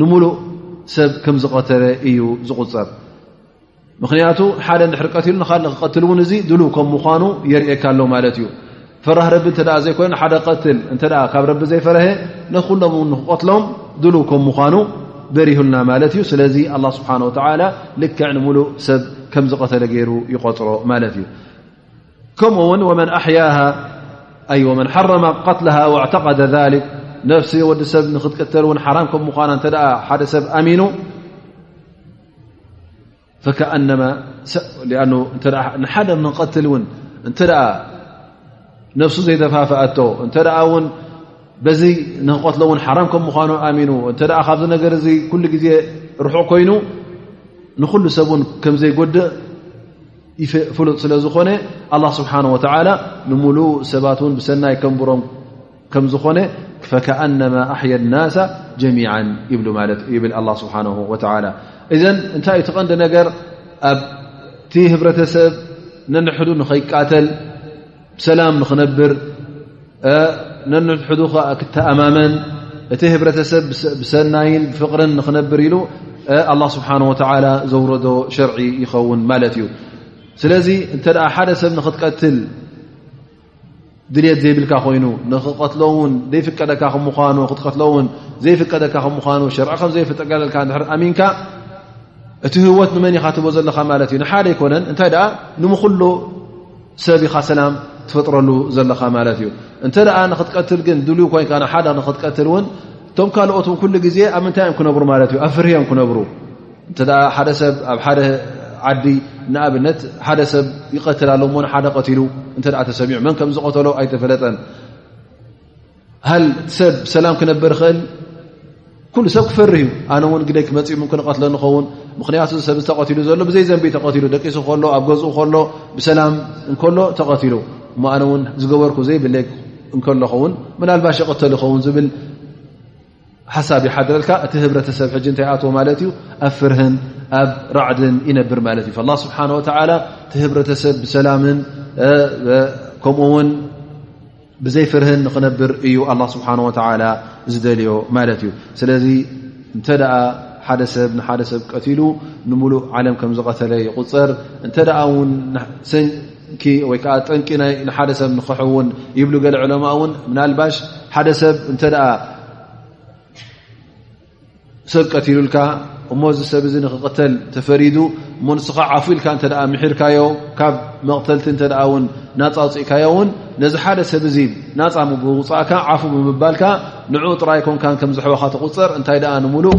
Speaker 1: ንሙሉእ ሰብ ከም ዝቐተለ እዩ ዝቑፀር ምኽንያቱ ሓደ ንድሕሪ ቀትሉ ንካልእ ክቀትል እውን እዚ ድሉ ከም ምኳኑ የርእካ ኣሎ ማለት እዩ ፈራህ ረቢ እተ ዘይኮይኑ ሓደ ቀትል እተ ካብ ረቢ ዘይፈረሀ ንኩሎም ውን ንክቀትሎም ድሉ ከም ምኳኑ በሪህልና ማለት እዩ ስለዚ ኣላ ስብሓን ወተላ ልክዕ ንሙሉእ ሰብ ከም ዝቐተለ ገይሩ ይቆፅሮ ማለት እዩ ከምኡ ውን ወመን ኣሕያሃ ኣይ ወመን ሓረማ ቀትለሃ ኣው ኣዕተቀደ ሊክ ነፍሲ ወዲ ሰብ ንክትቅተል እውን ሓራም ከም ምኳና እተ ሓደ ሰብ ኣሚኑ ፈከኣነማ እተ ንሓደ ንቀትል እውን እንተ ነፍሱ ዘይተፋፍኣቶ እንተ ውን በዚ ንክቀትሎ እውን ሓራም ከም ምኳኑ ኣሚኑ እተ ካብዚ ነገር እዚ ኩሉ ግዜ ርሑቕ ኮይኑ ንኩሉ ሰብ ን ከምዘይጎድእ ፍሉጥ ስለ ዝኾነ ኣላ ስብሓን ወተዓላ ንምሉኡ ሰባት እውን ብሰናይ ከንብሮም ከም ዝኾነ ፈከኣነማ ኣሕየ ናሳ ጀሚዓ ይብሉ ማለት ይብል ኣላ ስብሓን ወተላ እዘን እንታይ እዩ ትቐንዲ ነገር ኣብቲ ህብረተሰብ ነንሕዱ ንኸይቃተል ብሰላም ንክነብር ነንሕዱ ከ ክተኣማመን እቲ ህብረተሰብ ብሰናይን ብፍቕርን ንክነብር ኢሉ ኣላ ስብሓን ወተላ ዘውረዶ ሸርዒ ይኸውን ማለት እዩ ስለዚ እንተ ሓደ ሰብ ንክትቀትል ድልት ዘይብልካ ኮይኑ ንክቀትሎ ውን ዘይፍቀደካ ምኑ ክትቀትሎ ውን ዘይፍቀደካ ከምምኑ ሸርዒ ከምዘይፍጠቀለልካ ኣሚንካ እቲ ህወት ንመን ኢካ ትቦ ዘለካ ማለት እዩ ንሓደ ኣይኮነን እንታይ ኣ ንምክሉ ሰብ ኢኻ ሰላም ትፈጥረሉ ዘለኻ ማለት እዩ እንተ ንክትቀትል ግን ድልዩ ኮይንካ ን ሓደ ንክትቀትል እውን እቶም ካልኦት ን ኩሉ ግዜ ኣብ ምንታይ እዮም ክነብሩ ማለት እዩ ኣብ ፍርህ እዮም ክነብሩ እተ ሓደ ሰብ ኣብ ሓደ ዓዲ ንኣብነት ሓደ ሰብ ይቀትል ኣሎ ሞ ሓደ ቀትሉ እተ ተሰሚዑ መን ከም ዝቀተሎ ኣይተፈለጠን ሃል ሰብ ብሰላም ክነበር ይኽእል ኩሉ ሰብ ክፈርህ እዩ ኣነ እውን ግደ ክመፅ ም ክቐትለ ንኸውን ምክንያቱ ሰብ ዝተቐትሉ ዘሎ ብዘይ ዘንቢ ተቐትሉ ደቂሱ ከሎ ኣብ ገዝኡ ከሎ ብሰላም እንከሎ ተቐትሉ እሞ ኣነ እውን ዝገበርኩ ዘይብለ እንከለኹውን ምናልባሽ ይቕተል ይኸውን ዝብል ሓሳብ ይሓድረልካ እቲ ህብረተሰብ ሕጂ እንታይ ኣትዎ ማለት እዩ ኣብ ፍርህን ኣብ ራዕድን ይነብር ማለት እዩ ላ ስብሓን ወተላ እቲ ህብረተሰብ ብሰላምን ከምኡ ውን ብዘይ ፍርህን ንክነብር እዩ ኣላ ስብሓን ወተላ ዝደልዮ ማለት እዩ ስለዚ እንተ ደኣ ሓደ ሰብ ንሓደ ሰብ ቀትሉ ንምሉእ ዓለም ከም ዝቐተለ ይቁፅር እንተ ውን ወይ ከዓ ጠንቂ ናይ ንሓደ ሰብ ንክሕውን ይብሉ ገለ ዕለማ እውን ምናልባሽ ሓደ ሰብ እንተ ሰብ ቀትሉልካ እሞ እዚ ሰብ እዚ ንክቕተል ተፈሪዱ እሞ ንስኻ ዓፉ ኢልካ እተ ምሒርካዮ ካብ መቕተልቲ እተ ውን ናፃ ውፅእካዮ እውን ነዚ ሓደ ሰብ እዚ ናፃ ምብውፃእካ ዓፉ ብምባልካ ንዑ ጥራይ ኮንካ ከምዝሕዋካ ተቁፅር እንታይ ደኣ ንምሉእ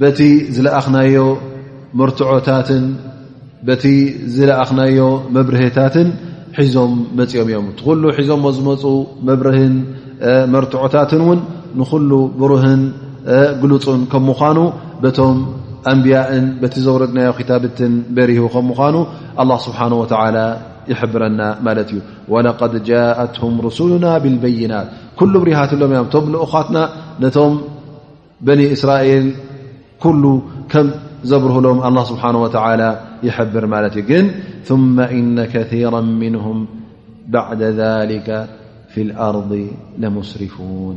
Speaker 1: በቲ ዝለኣኽናዮ መርትዖታትን በቲ ዝለኣኽናዮ መብርህታትን ሒዞም መፂኦም እዮም እቲ ኩሉ ሒዞሞ ዝመፁ መብርህን መርትዖታትን እውን ንኹሉ ብሩህን ግሉፁን ከም ምዃኑ በቶም ኣንብያእን በቲ ዘውረድናዮ ክታብትን በሪሁ ከም ምዃኑ ኣላ ስብሓን ወተላ ይሕብረና ማለት እዩ ወለቀድ ጃእትሁም ርሱሉና ብልበይናት ኩሉ ብሪሃትሎም እዮም እቶም ልኡኻትና ነቶም በኒ እስራኤል ኩሉ ከም ዘብርህሎም ኣላ ስብሓን ወተላ ይሕብር ማለት እዩ ግን ثመ እነ ከራ ምንሁም ባዕደ ذሊከ ፊ ልኣርض ለሙስርፉን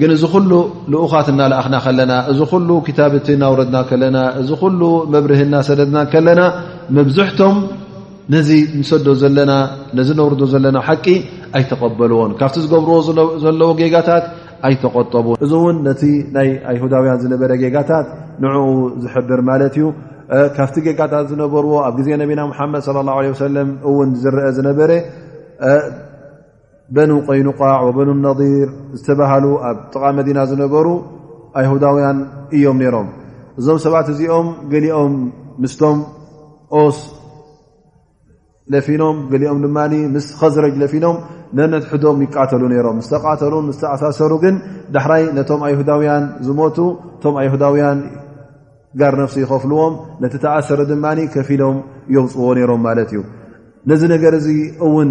Speaker 1: ግን እዚ ኩሉ ልኡኻት እናለኣኽና ከለና እዚ ኩሉ ክታብቲ እናውረድና ከለና እዚ ኩሉ መብርህ እናሰደድና ከለና መብዝሕቶም ነዚ ንሰዶ ዘለና ነዚ ነውርዶ ዘለና ሓቂ ኣይተቐበልዎን ካብቲ ዝገብርዎ ዘለዎ ጌጋታት ኣይተቆጠቡን እዚ እውን ነቲ ናይ ኣይሁዳውያን ዝነበረ ጌጋታት ንኡ ዝሕብር ማለት እዩ ካብቲ ጌጋታት ዝነበርዎ ኣብ ግዜ ነቢና ሓመድ صለ ه ለ ሰለም እውን ዝረአ ዝነበረ በኑ ቆይኑቋዕ ወበኑ ነር ዝተባሃሉ ኣብ ጥቓ መዲና ዝነበሩ ኣይሁዳውያን እዮም ነይሮም እዞም ሰባት እዚኦም ገሊኦም ምስቶም ኦስ ለፊኖም ገሊኦም ድማ ምስ ኸዝረጅ ለፊኖም ነነትሕዶም ይቃተሉ ነይሮም ዝተቃተሉን ዝተኣሳሰሩ ግን ዳሕራይ ነቶም ኣይሁዳውያን ዝሞቱ እቶም ኣይሁዳውያን ጋር ነፍሲ ይኸፍልዎም ነቲ ተኣሰረ ድማ ከፊሎም የውፅዎ ነይሮም ማለት እዩ ነዚ ነገር እዚ እውን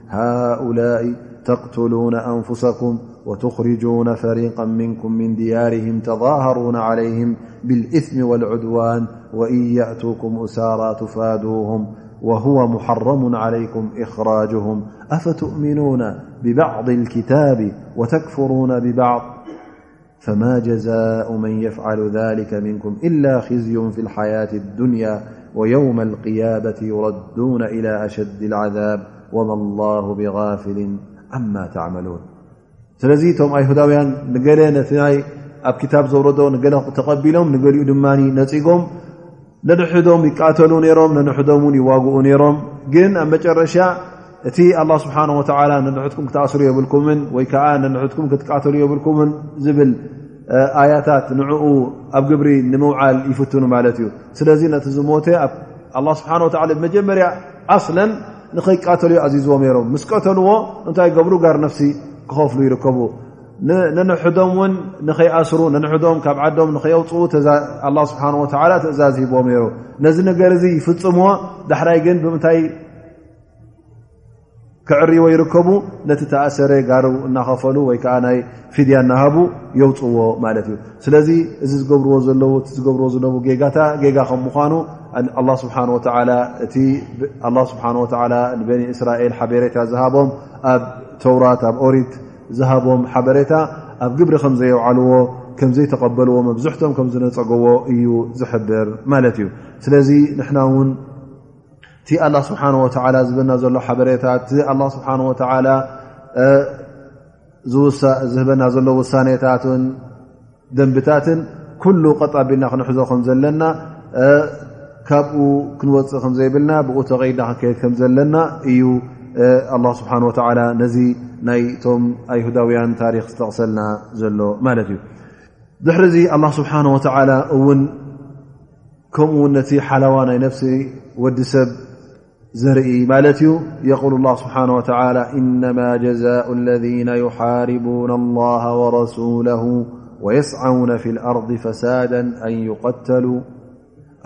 Speaker 1: هؤلاء تقتلون أنفسكم وتخرجون فريقا منكم من ديارهم تظاهرون عليهم بالإثم والعدوان وإن يأتوكم أسارا تفادوهم وهو محرم عليكم إخراجهم أفتؤمنون ببعض الكتاب وتكفرون ببعض فما جزاء من يفعل ذلك منكم إلا خزي في الحياة الدنيا ويوم القيابة يردون إلى أشد العذاب وما الله بغافل عما تعملون سل يهدوي نل ت كتب زور نل تقبلم نل نم ነንሕዶም ይቃተሉ ነሮም ነንሕዶም ውን ይዋግኡ ነሮም ግን ኣብ መጨረሻ እቲ ኣላ ስብሓን ወተላ ነንሕትኩም ክትኣስሩ የብልኩምን ወይ ከዓ ነንሕትኩም ክትቃተሉ የብልኩምን ዝብል ኣያታት ንዕኡ ኣብ ግብሪ ንምውዓል ይፍትኑ ማለት እዩ ስለዚ ነቲ ዝሞተ ኣላ ስብሓን ወ ብመጀመርያ ኣስለን ንኸይቃተሉ ኣዚዝዎም ነሮም ምስ ቀተልዎ እንታይ ገብሩ ጋር ነፍሲ ክኸፍሉ ይርከቡ ንንሕዶም ውን ንኸይኣስሩ ንንሕዶም ካብ ዓዶም ንኸየውፅኡ ኣላ ስብሓን ወተላ ትእዛዝ ሂቦም ነይሩ ነዚ ነገር እዚ ይፍፅምዎ ዳሕራይ ግን ብምንታይ ክዕርዎ ይርከቡ ነቲ ተኣሰረ ጋር እናኸፈሉ ወይ ከዓ ናይ ፊድያ እናሃቡ የውፅዎ ማለት እዩ ስለዚ እዚ ዝገብርዎ ዘለዉ እ ዝገብርዎ ዝነቡ ጌጋታ ጌጋ ከም ምኳኑ ኣላ ስብሓን ወተላ እቲ ኣላ ስብሓን ወተላ ንበኒ እስራኤል ሓበሬታ ዝሃቦም ኣብ ተውራት ኣብ ኦሪት ዝሃቦም ሓበሬታ ኣብ ግብሪ ከም ዘየውዓልዎ ከም ዘይተቐበልዎ መብዝሕቶም ከም ዝነፀገዎ እዩ ዝሕብር ማለት እዩ ስለዚ ንሕና እውን እቲ ኣላ ስብሓን ወተላ ዝበና ዘሎ ሓበሬታ እቲ ኣላ ስብሓን ወተላ ዝህበና ዘሎ ውሳኔታትን ደንብታትን ኩሉ ቀጥ ኣቢልና ክንሕዞ ከም ዘለና ካብኡ ክንወፅእ ከም ዘይብልና ብኡ ተቐይድና ክንከየድ ከም ዘለና እዩ ኣላ ስብሓን ወተላ ነዚ ናይቶም ኣይሁዳውያን ታሪክ ዝጠቕሰልና ዘሎ ማለት እዩ ድሕሪ እዚ ኣላ ስብሓን ወተላ እውን ከምኡ ውን ነቲ ሓላዋ ናይ ነፍሲ ወዲ ሰብ زرئي مالتيو يقول الله سبحانه وتعالى إنما جزاء الذين يحاربون الله ورسوله ويسعون في الأرض فسادا أن يقتلوا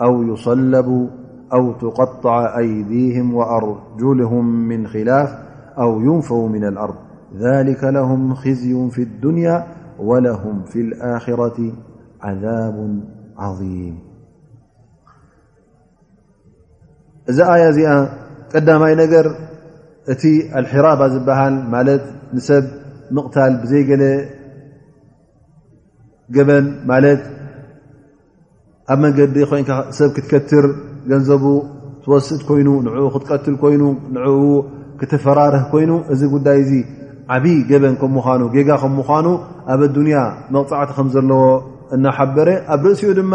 Speaker 1: أو يصلبوا أو تقطع أيديهم وأرجلهم من خلاف أو ينفوا من الأرض ذلك لهم خزي في الدنيا ولهم في الآخرة عذاب عظيم እዚ ኣያ እዚኣ ቀዳማይ ነገር እቲ ኣልሒራባ ዝበሃል ማለት ንሰብ ምቕታል ብዘይገለ ገበን ማለት ኣብ መንገዲ ኮይንካ ሰብ ክትከትር ገንዘቡ ትወስድ ኮይኑ ንኡ ክትቀትል ኮይኑ ንኡ ክትፈራርህ ኮይኑ እዚ ጉዳይ እዚ ዓብይ ገበን ከም ምኳኑ ጌጋ ከም ምኳኑ ኣብ ኣዱንያ መቕፃዕቲ ከም ዘለዎ እናሓበረ ኣብ ርእሲኡ ድማ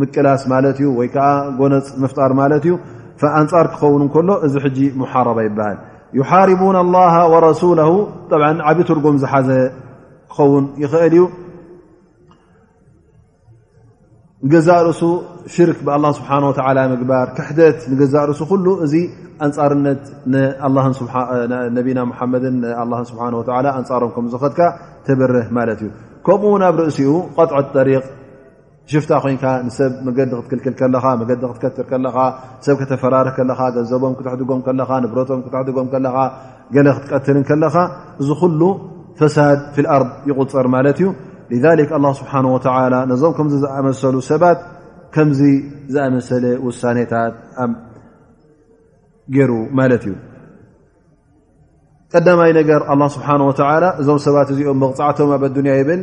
Speaker 1: ምቅላስ ማለት እዩ ወይ ከዓ ጎነፅ ምፍጣር ማለት እዩ ኣንፃር ክኸውን ከሎ እዚ ሕጂ ሙሓረባ ይበሃል ይሓርቡና ላ ወረሱላ ዓብ ትርጉም ዝሓዘ ክኸውን ይኽእል እዩ ንገዛእ ርእሱ ሽርክ ብኣ ስብሓ ላ ምግባር ክሕደት ንገዛእ ርእሱ ኩሉ እዚ ኣንፃርነት ነቢና ሓመድን ስብሓ ኣንፃሮም ከምዝኸትካ ተብርህ ማለት እዩ ከምኡ ውን ኣብ ርእሲኡ ቐጥዐ ጠሪቅ ሽፍታ ኮንካ ንሰብ መገዲ ክትክልክል ከለኻ መገዲ ክትከትር ከለኻ ሰብ ከተፈራርህ ከለኻ ገንዘቦም ክትሕድጎም ከለኻ ንብረቶም ክትሕድጎም ከለኻ ገለ ክትቀትልን ከለኻ እዚ ኩሉ ፈሳድ ፊ ኣርድ ይቁፅር ማለት እዩ ላ ስብሓን ወላ ነዞም ከምዚ ዝኣመሰሉ ሰባት ከምዚ ዝኣመሰለ ውሳኔታት ገይሩ ማለት እዩ ቀዳማይ ነገር ኣላ ስብሓን ወላ እዞም ሰባት እዚኦም መቕፃዕቶም ኣብ ኣዱንያ ይብል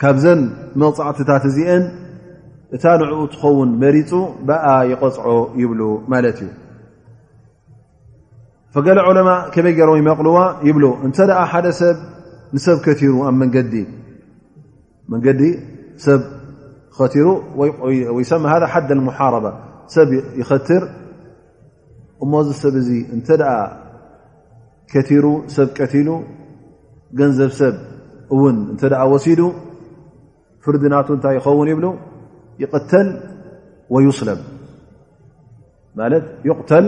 Speaker 1: ካብዘን መቕፃዕትታት እዚአን እታ ንዕኡ ትኸውን መሪፁ ብኣ ይቐፅዖ ይብሉ ማለት እዩ ፈገለ ዑለማ ከመይ ገይሮም ይመቕልዋ ይብሉ እንተ ደኣ ሓደ ሰብ ንሰብ ከቲሩ ኣብ መንገዲ መንገዲ ሰብ ኸቲሩ ወይሰማ ሃ ሓደ ልሙሓረባ ሰብ ይኸትር እሞ እዚ ሰብ እዚ እንተ ደኣ ከቲሩ ሰብ ቀቲሉ ገንዘብ ሰብ እውን እንተ ወሲዱ ፍርዲ ናቱ እንታይ ይኸውን ይብሉ ይቕተል ወይስለም ማለት ይቕተል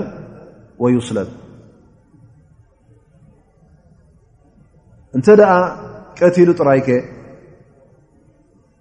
Speaker 1: ወይስለም እንተ ደኣ ቀቲሉ ጥራይከ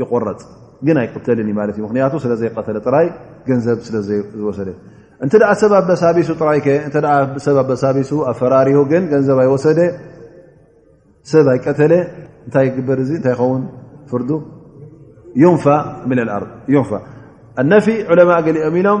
Speaker 1: ይቆረፅ ግን ኣይቅተልን እዩ ማለት እዩ ምክንያቱ ስለዘይቀተለ ጥራይ ገንዘብ ስለዝወሰደ እንተ ሰብ ኣበሳቢሱ ጥራይ ከ እተ ሰብ ኣበሳቢሱ ኣፈራሪሁ ግን ገንዘብ ኣይወሰደ ሰብ ኣይቀተለ እንታይ ግበር እዚ እንታይ ይኸውን ፍርዱ ዩንፋ ምን ኣር ዩንፋ ኣነፊ ዑለማ ገሊኦም ኢሎም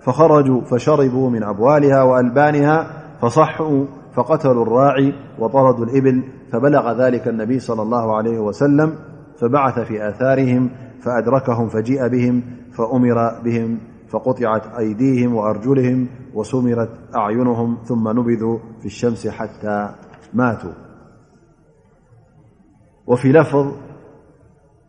Speaker 1: فخرجوا فشربوا من أبوالها وألبانها فصحوا فقتلوا الراعي وطردوا الإبل فبلغ ذلك النبي صلى الله عليه وسلم فبعث في آثارهم فأدركهم فجيء بهم فأمر بهم فقطعت أيديهم وأرجلهم وسمرت أعينهم ثم نبذوا في الشمس حتى ماتوا وفي لفظ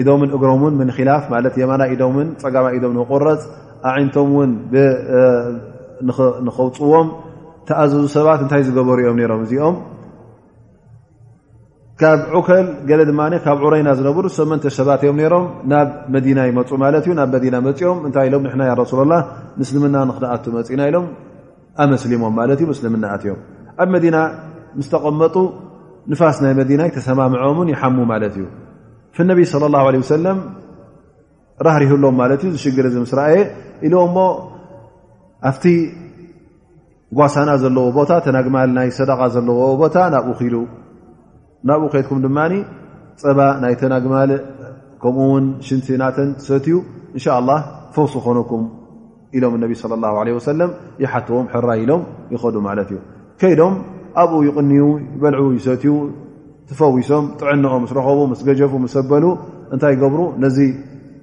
Speaker 1: ኢዶምን እግሮም ን ምንኪላፍ ማለ የማና ኢዶምን ፀጋማ ኢዶም ንክቁረፅ ኣዒንቶም ውን ንኸውፅዎም ተኣዘዙ ሰባት እንታይ ዝገበሩ እዮም ነሮም እዚኦም ካብ ዑከል ገለ ድማ ካብ ዑረይና ዝነብሩ ሰመንተ ሰባት እዮም ነሮም ናብ መዲና ይመፁ ማለት እዩ ናብ መዲና መፂኦም እንታይ ኢሎም ንሕና ያ ረሱላ ላ ምስልምና ንክነኣቱ መፂእና ኢሎም ኣመስሊሞም ማለት እዩ ምስልምና ኣትዮም ኣብ መዲና ምስ ተቐመጡ ንፋስ ናይ መዲና ተሰማምዖምን ይሓሙ ማለት እዩ ነቢ صለ ላه ለ ሰለም ራህሪህሎም ማለት እዩ ዝሽግር እዚ ምስ ረኣየ ኢሉ እሞ ኣብቲ ጓሳና ዘለዎ ቦታ ተናግማል ናይ ሰደቃ ዘለዎ ቦታ ናብኡ ክኢሉ ናብኡ ከይትኩም ድማ ፀባ ናይ ተናግማል ከምኡ ውን ሽንቲ ናተን ሰትዩ እንሻ ላ ፈውስ ኾነኩም ኢሎም ነቢ ለ ላ ለ ወሰለም ይሓትዎም ሕራ ኢሎም ይኸዱ ማለት እዩ ከይዶም ኣብኡ ይቕንዩ ይበልዑ ይሰትዩ ትፈዊሶም ጥዕንኦም ምስ ረኸቡ ምስ ገጀፉ ምሰበሉ እንታይ ይገብሩ ነዚ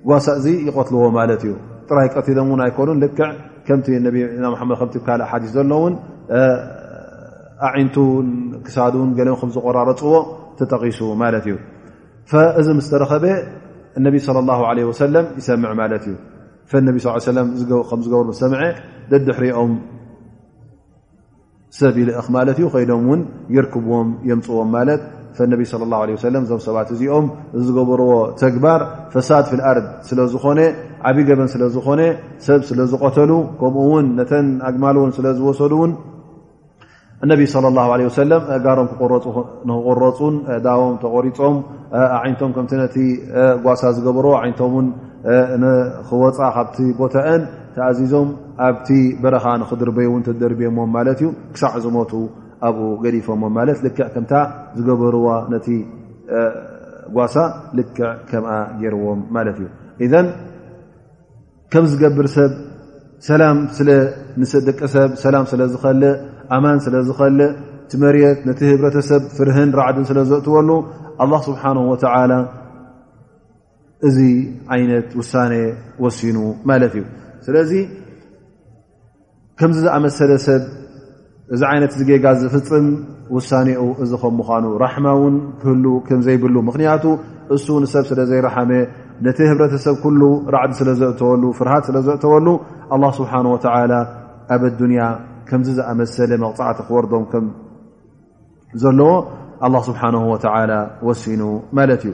Speaker 1: ጓሳ እዚ ይቐትልዎ ማለት እዩ ጥራይ ቀትሎም ውን ኣይኮኑን ልክዕ ከምቲ ነና መሓመድ ከምቲ ካልእ ሓዲስ ዘሎውን ኣዒንቱ ክሳዱን ገለን ከም ዝቆራረፅዎ ተጠቒሱ ማለት እዩ እዚ ምስ ተረኸበ እነቢ ለ ላ ለ ወሰለም ይሰምዕ ማለት እዩ ፈነቢ ስ ሰለም ከም ዝገብሩ ዝሰምዐ ደድሕሪኦም ሰብ ይልእኽ ማለት እዩ ከይዶም እውን ይርክብዎም የምፅዎም ማለት ፈነቢ ለ ላ ለ ወሰለም እዞም ሰባት እዚኦም እዚ ዝገበርዎ ተግባር ፈሳድ ፍልኣርድ ስለ ዝኾነ ዓብ ገበን ስለ ዝኾነ ሰብ ስለ ዝቐተሉ ከምኡ እውን ነተን ኣግማልውን ስለ ዝወሰዱ እውን እነቢ صለ ላ ለ ወሰለም ጋሮም ክቆረፁን ዳዎም ተቆሪፆም ዓይነቶም ከምቲ ነቲ ጓሳ ዝገበሮ ዓይነቶም ውን ንክወፃ ካብቲ ቦታአን ተኣዚዞም ኣብቲ በረኻ ንክድርበዩ ውን ተደርብዮሞ ማለት እዩ ክሳዕ ዝሞቱ ኣብኡ ገዲፎሞ ማለት ልክዕ ከምታ ዝገበርዋ ነቲ ጓሳ ልክዕ ከምኣ ገይርዎም ማለት እዩ ከም ዝገብር ሰብ ሰላም ስለደቂ ሰብ ሰላም ስለ ዝኸልእ ኣማን ስለ ዝኸልእ እቲ መርት ነቲ ህብረተሰብ ፍርህን ራዕድን ስለ ዘእትወሉ ኣላ ስብሓን ወተላ እዚ ዓይነት ውሳነ ወሲኑ ማለት እዩ ስለዚ ከምዚ ዝኣመሰለ ሰብ እዚ ዓይነት እዚ ጌጋ ዝፍፅም ውሳኔኡ እዚ ከም ምዃኑ ራሕማ እውን ክህሉ ከም ዘይብሉ ምኽንያቱ እሱ ንሰብ ስለ ዘይረሓመ ነቲ ህብረተሰብ ኩሉ ራዕዲ ስለ ዘእተወሉ ፍርሃት ስለ ዘእተወሉ ኣላ ስብሓን ወተዓላ ኣብ ኣዱንያ ከምዚ ዝኣመሰለ መቕፃዕቲ ክወርዶም ከም ዘለዎ ኣላ ስብሓን ወተዓላ ወሲኑ ማለት እዩ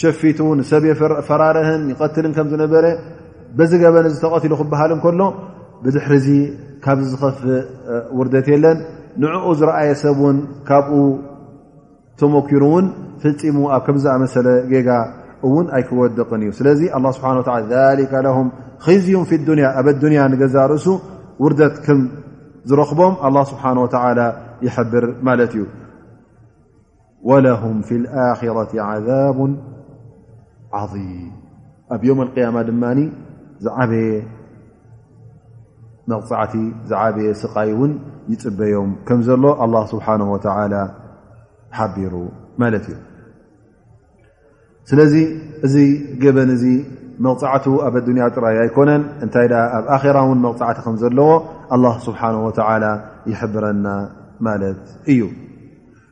Speaker 1: ሸፊቱ ንሰብ የፈራርህን ይቀትልን ከም ዝነበረ በዚ ገበን እዚ ተቐትሉ ክበሃል እንከሎ ብድሕሪ እዚ ካብዚ ዝኸፍእ ውርደት የለን ንዕኡ ዝረኣየ ሰብ ውን ካብኡ ተመኪሩ እውን ፍፂሙ ኣብ ከም ዝኣመሰለ ጌጋ እውን ኣይክወድቕን እዩ ስለዚ ኣላ ስብሓን ወላ ሊከ ለሁም ኺዝዩም ፊ ዱንያ ኣብ ኣዱንያ ንገዛ ርእሱ ውርደት ከም ዝረኽቦም ኣላ ስብሓን ወተዓላ ይሕብር ማለት እዩ ወለሁም ፊ ልኣክረት ዓዛቡ ዓظም ኣብ ዮም ኣልቅያማ ድማ ዝዓበየ መቕፃዕቲ ዝዓበየ ስቃይ እውን ይፅበዮም ከም ዘሎ ኣላ ስብሓን ወተላ ሓቢሩ ማለት እዩ ስለዚ እዚ ገበን እዚ መቕፃዕቱ ኣብ ኣዱንያ ጥራይ ኣይኮነን እንታይ ደኣ ኣብ ኣኼራ እውን መቕፃዕቲ ከም ዘለዎ ኣላ ስብሓን ወተላ ይሕብረና ማለት እዩ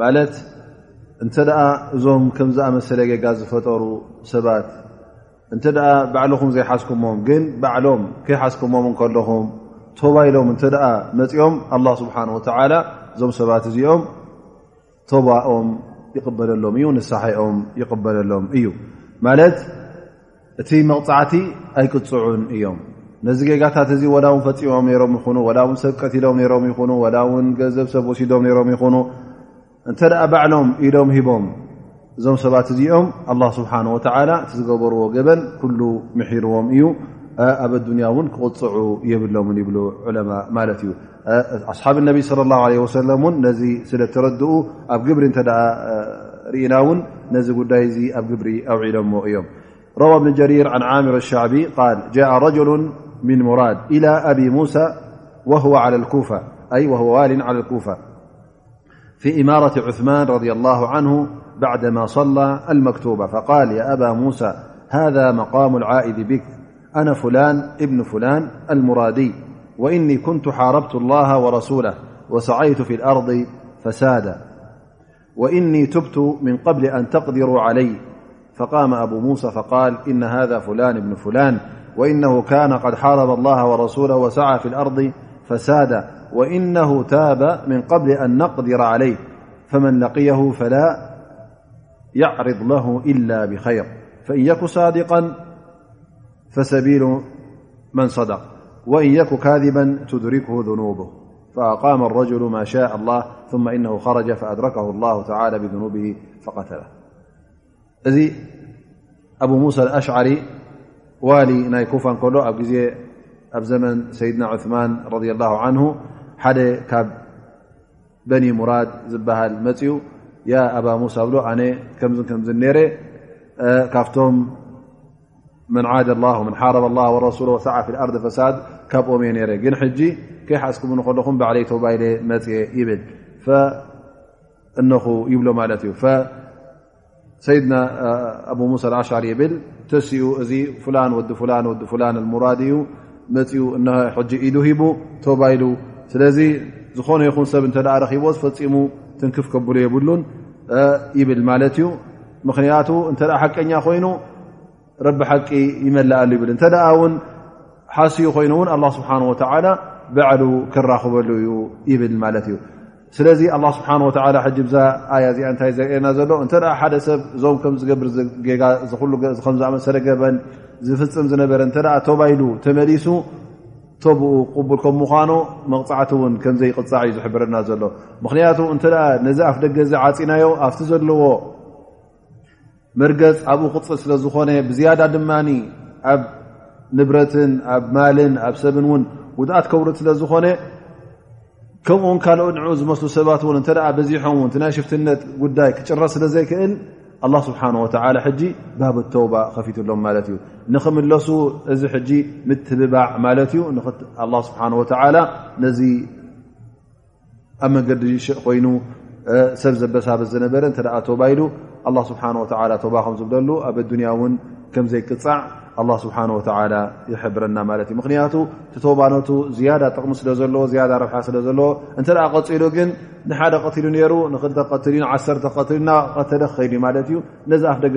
Speaker 1: ማለት እንተ እዞም ከምዝኣመሰለ ጌጋ ዝፈጠሩ ሰባት እንተ ባዕልኹም ዘይሓዝኩሞም ግን ባዕሎም ከይሓዝኩሞም ከለኹም ቶባ ኢሎም እተ መፅኦም ኣላ ስብሓን ወተላ እዞም ሰባት እዚኦም ቶባኦም ይቕበለሎም እዩ ንሳሐኦም ይቕበለሎም እዩ ማለት እቲ መቕፃዕቲ ኣይቅፅዑን እዮም ነዚ ጌጋታት እዚ ወላ ውን ፈፂሞም ነሮም ይኹኑ ወላ ውን ሰብ ቀትሎም ነሮም ይኹኑ ወላ ውን ገንዘብ ሰብ ወሲዶም ነሮም ይኹኑ እንተ ደኣ ባዕሎም ኢዶም ሂቦም እዞም ሰባት እዚኦም ኣላ ስብሓን ወተላ እቲ ዝገበርዎ ገበን ኩሉ ምሒርዎም እዩ ኣብ ኣዱንያ እውን ክቕፅዑ የብሎምን ይብሉ ዑለማ ማለት እዩ أصحاب النبي صلى الله عليه وسلم نذ ل ترد جبر نت رنا ون نذي دي جبر أوعل يم روا ابن جرير عن عامر الشعبي قال جاء رجل من مراد إلى أبي موسى وهو على الك وهو وال على الكوفة في إمارة عثمن رضي الله عنه بعد ما صلى المكتوبة فقال يا أبا موسى هذا مقام العائذ بك أنا فلان بن فلان المرادي وإني كنت حاربت الله ورسوله وسعيت في الأرض فساد وإني تبت من قبل أن تقدروا علي فقام أبو موسى فقال إن هذا فلان بن فلان وإنه كان قد حارب الله ورسوله وسعى في الأرض فسادا وإنه تاب من قبل أن نقدر عليه فمن لقيه فلا يعرض له إلا بخير فإن يك صادقا فسبيل من صدق وإن يك كاذبا تدركه ذنوبه فأقام الرجل ما شاء الله ثم إنه خرج فأدركه الله تعالى بذنوبه فقتله እዚ ኣብ ሙሳ ኣሽዓሪ ዋሊ ናይ ኩፋ ከሎ ኣብ ግዜ ኣብ ዘመን ሰይድና ዑማን ረ ላ ን ሓደ ካብ በኒ ሙራድ ዝበሃል መፅኡ ያ ኣባ ሙሳ ብሎ ኣነ ከምዝ ከምዝ ነረ ካብቶም መን ዓደ ላ ን ሓረብ ላ ረሱ ሰዓ ፊ ኣር ፈሳድ ካብኦም እየ ነረ ግን ሕጂ ከይሓስኩምኑ ከለኹም ባዕለይ ተባይለ መፅ ይብል እነኹ ይብሎ ማለት እዩ ሰይድና ኣብ ሙሳ ኣሻር ይብል ተሲኡ እዚ ፍላን ወዲ ፍላን ወዲ ፍላን ሙራድ እዩ መፅኡ እ ሕጂ ኢዱ ሂቡ ተባይሉ ስለዚ ዝኾነ ይኹን ሰብ እተ ረኪቦ ዝፈፂሙ ትንክፍ ከብሉ የብሉን ይብል ማለት እዩ ምክንያቱ እተ ሓቀኛ ኮይኑ ረቢ ሓቂ ይመላኣሉ ይብል እንተ ውን ሓስዩ ኮይኑ እውን ኣላ ስብሓን ወተላ ባዕሉ ክራኽበሉ እዩ ይብል ማለት እዩ ስለዚ ኣላ ስብሓን ወ ሕጂ ብዛ ኣያ እዚኣ እንታይ ዘርእየና ዘሎ እንተ ሓደ ሰብ እዞም ከም ዝገብር ጌጋ ዝሉ ከምዝኣመሰለ ገበን ዝፍፅም ዝነበረ እተ ተባይሉ ተመሊሱ ተብኡ ቅቡል ከም ምዃኑ መቕፃዕቲ እውን ከምዘይቕፃዕ እዩ ዝሕብረና ዘሎ ምክንያቱ እተ ነዚ ኣፍ ደገ ዚ ዓፂናዮ ኣብቲ ዘለዎ መርገፅ ኣብኡ ክፅል ስለ ዝኾነ ብዝያዳ ድማ ኣብ ንብረትን ኣብ ማልን ኣብ ሰብን እውን ውድኣት ከውርድ ስለ ዝኾነ ከምኡውን ካልኦ ንኡ ዝመስሉ ሰባት እውን እተ በዚሖም እ ናይ ሽፍትነት ጉዳይ ክጭረስ ስለ ዘይክእል ኣላ ስብሓን ወተላ ሕጂ ባብ ተውባ ከፊትሎም ማለት እዩ ንክምለሱ እዚ ሕጂ ምትብባዕ ማለት እዩ ስብሓ ወላ ነዚ ኣብ መንገዲ ሽእ ኮይኑ ሰብ ዘበሳብስ ዝነበረ እተ ቶባ ኢሉ ኣ ስብሓ ቶባ ከም ዝብለሉ ኣብ ኣዱንያ እውን ከምዘይቅፃዕ ኣ ስብሓ ወ ይሕብረና ማለት እዩ ምክንያቱ እቲ ተባነቱ ዝያዳ ጥቕሚ ስለ ዘለዎ ዝያዳ ረብሓ ስለ ዘለዎ እንተ ቀፂሉ ግን ንሓደ ቀትሉ ነይሩ ንክልተ ቀትሉ ዩ ዓሰተ ቀትልና ቀተለ ክኸይዱ ማለት እዩ ነዚ ኣፍ ደገ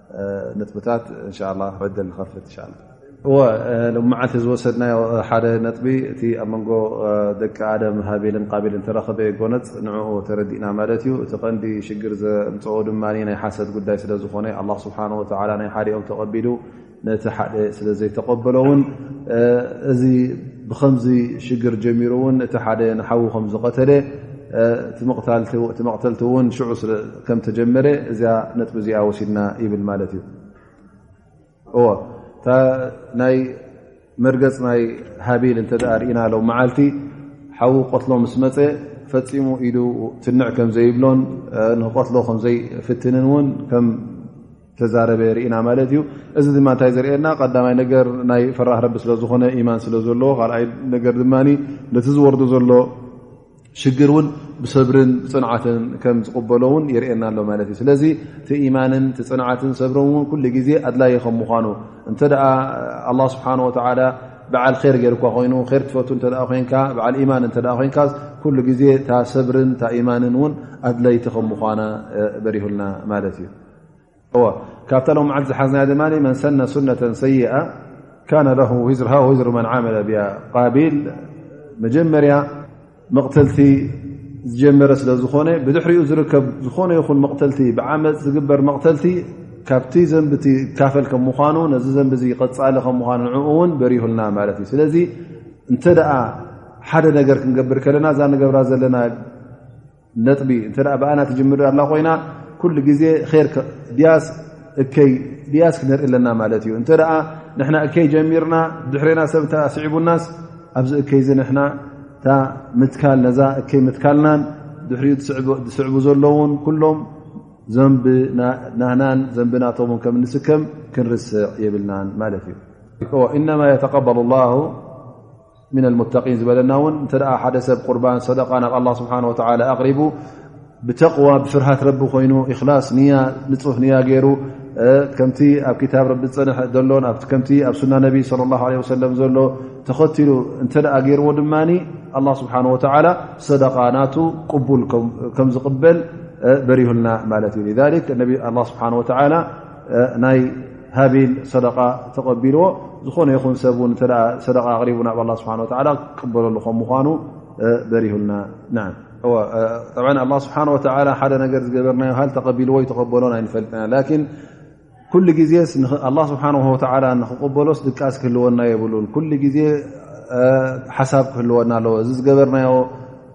Speaker 1: ነጥብታት ን ዕድል ንኸፍት ን እወ ሎሚ መዓልቲ ዝወሰድናዮ ሓደ ነጥቢ እቲ ኣብ መንጎ ደቂ ኣደም ሃቢልን ቃቢልን ተረኽበ ጎነፅ ንኡ ተረዲእና ማለት እዩ እቲ ቀንዲ ሽግር ዘምፀኦ ድማ ናይ ሓሰት ጉዳይ ስለ ዝኾነ ኣ ስብሓ ወ ናይ ሓደኦም ተቐቢሉ ነቲ ሓደ ስለ ዘይተቐበሎ ውን እዚ ብከምዚ ሽግር ጀሚሩ እውን እቲ ሓደ ንሓዉ ከም ዝቐተለ እቲ መቕተልቲ እውን ሽዑ ከም ተጀመረ እዛ ነጥቢ እዚኣ ወሲድና ይብል ማለት እዩ እዎ እታ ናይ መርገፅ ናይ ሃቢል እንተ ርእና ሎም መዓልቲ ሓዉ ቆትሎ ምስ መፀ ፈፂሙ ኢዱ ትንዕ ከም ዘይብሎን ንክቆትሎ ከምዘይፍትንን እውን ከም ተዛረበ ርኢና ማለት እዩ እዚ ድማ እንታይ ዘርእየና ቀዳማይ ነገር ናይ ፈራህ ረቢ ስለ ዝኾነ ኢማን ስለ ዘለዎ ካልኣይ ነገር ድማ ነቲ ዝወርዱ ዘሎ ሽግር እውን ብሰብርን ብፅንዓትን ከም ዝቕበሎ እውን የርእየና ኣሎ ማለት እዩ ስለዚ እቲ ኢማንን እቲ ፅንዓትን ሰብርን እውን ኩሉ ግዜ ኣድላይ ከም ምኳኑ እንተ ኣላ ስብሓን ወተላ በዓል ር ገይርኳ ኮይኑ ር ትፈቱ እተ ኮንካ በዓል ኢማን እተ ኮንካ ኩሉ ግዜ እታ ሰብርን እታ ኢማንን እውን ኣድለይቲ ከም ምኳና በሪሁልና ማለት እዩ ካብታ ሎም መዓልቲ ዝሓዝና ድማ መን ሰነ ሱነة ሰይኣ ካነ ለ ዊዝር ሃ ዊዝር መን ዓመለ ብያ ቃቢል መጀመርያ መቕተልቲ ዝጀመረ ስለ ዝኾነ ብድሕሪኡ ዝርከብ ዝኾነ ይኹን መቕተልቲ ብዓመፅ ዝግበር መቕተልቲ ካብቲ ዘንብ እቲ ካፈል ከም ምኳኑ ነዚ ዘንብ እዚ ቐፃሊ ከም ምኑ ንዕኡ እውን በሪሁልና ማለት እዩ ስለዚ እንተ ደኣ ሓደ ነገር ክንገብር ከለና እዛ ንገብራ ዘለና ነጥቢ እተ ብኣና ትጅምር ኣላ ኮይና ኩሉ ግዜ ር ድያስ እከይ ድያስ ክነርኢ ኣለና ማለት እዩ እተ ንና እከይ ጀሚርና ድሕሬና ሰብ ስዒቡናስ ኣብዚ እከይ ዚ ንና እታ ምትካል ነዛ እከይ ምትካልናን ድሕሪ ዝስዕቡ ዘለውን ኩሎም ዘንብናህናን ዘንብናቶም ከም ንስከም ክንርስዕ የብልናን ማለት እዩ እነማ የተቀበሉ ላ ምና ልሙተቒን ዝበለና እውን እንተ ሓደ ሰብ ቁርባን ሰደቃ ናብ ኣላ ስብሓን ወተላ ኣቕሪቡ ብተቕዋ ብፍርሃት ረቢ ኮይኑ እክላስ ንያ ንፁፍ ንያ ገይሩ ከምቲ ኣብ ክታብ ረቢ ዝፀንሐ ዘሎን ከምቲ ኣብ ሱና ነቢ ለ ላ ለ ወሰለም ዘሎ ተኸትሉ እንተ ገይርዎ ድማ ኣላ ስብሓን ወተላ ሰደቃ ናቱ ቅቡል ከም ዝቕበል በሪሁልና ማለት እዩ ነ ስብሓን ወተላ ናይ ሃቢል ሰደቃ ተቐቢልዎ ዝኾነ ይኹን ሰብ ን ሰደቃ ኣቕሪቡ ናብ ላ ስብሓ ላ ክቅበለሉ ከም ምኳኑ በሪሁልና ን ኣላ ስብሓ ወላ ሓደ ነገር ዝገበርናዮ ሃል ተቐቢልዎ ይተቐበሎን ኣይንፈልጥና ላኪን ኩሉ ግዜስ ንኣላ ስብሓ ወላ ንክቕበሎስ ድቃስ ክህልወና የብሉን ኩሉ ግዜ ሓሳብ ክህልወና ኣለዎ እዚ ዝገበርናዮ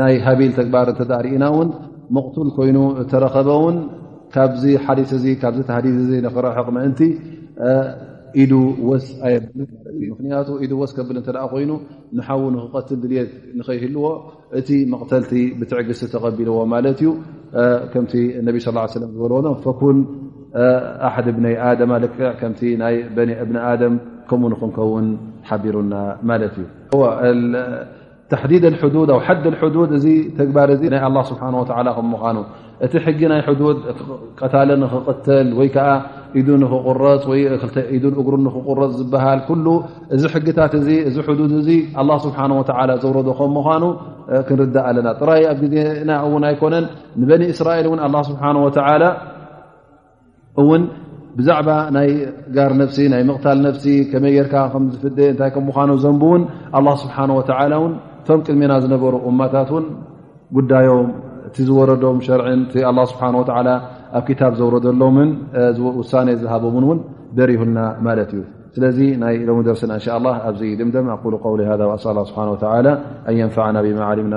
Speaker 1: ናይ ሃቢል ተግባር እተ ርእና እውን መቕቱል ኮይኑ እተረኸበ ውን ካብዚ ሓዲስ እዚ ካብዚ ተሃዲድ እዚ ንክረሕቕ ምእንቲ ኢዱ ወስ ኣየብል ምክንያቱ ኢዱ ወስ ከብል እተ ኮይኑ ንሓዉ ንክቀትል ድልት ንኸይህልዎ እቲ መቕተልቲ ብትዕግስቲ ተቐቢልዎ ማለት እዩ ከምቲ ነቢ ስ ሰለ ዝበልዎ ፈኩን ኣሓድ እብነይ ኣደማ ልክዕ ከምቲ ናይ በኒ እብኒ ኣደም ከምኡ ንክንከውን ሓቢሩና ማለት እዩ ተሕዲድ ሕዱድ ኣ ሓዲ ሕዱድ እዚ ተግባር እዚ ናይ ኣላ ስብሓን ወላ ከም ምዃኑ እቲ ሕጊ ናይ ሕዱድ ቀታለ ንክቕተል ወይ ከዓ ኢዱ ንክቁረፅ ወይ ኢዱ እግሩ ንክቁረፅ ዝበሃል ኩሉ እዚ ሕግታት እዚ እዚ ሕዱድ እዚ ኣላ ስብሓን ወላ ዘውረዶ ከም ምዃኑ ክንርዳእ ኣለና ጥራይ ኣብ ግዜና እውን ኣይኮነን ንበኒ እስራኤል እውን ኣላ ስብሓን ወተዓላ እውን ብዛዕባ ናይ ጋር ነፍሲ ናይ ምቕታል ነፍሲ ከመይ ጌርካ ከም ዝፍደ እንታይ ከም ምዃኑ ዘንብ እውን ኣላ ስብሓን ወተላ እውን እቶም ቅድሜና ዝነበሩ እማታት እውን ጉዳዮም እቲ ዝወረዶም ሸርዕን እቲ ኣላ ስብሓን ወላ ኣብ ክታብ ዘውረደሎምን ውሳኔ ዝሃቦምን እውን ደሪሁልና ማለት እዩ ስለዚ ናይ ሎሚ ደርስና እንሻ ላ ኣብዚ ድምደም ኣቁሉ ቀውሊ ሃ ኣስኣላ ስብሓን ወተላ ኣን የንፍዓና ብማ ዓሊምና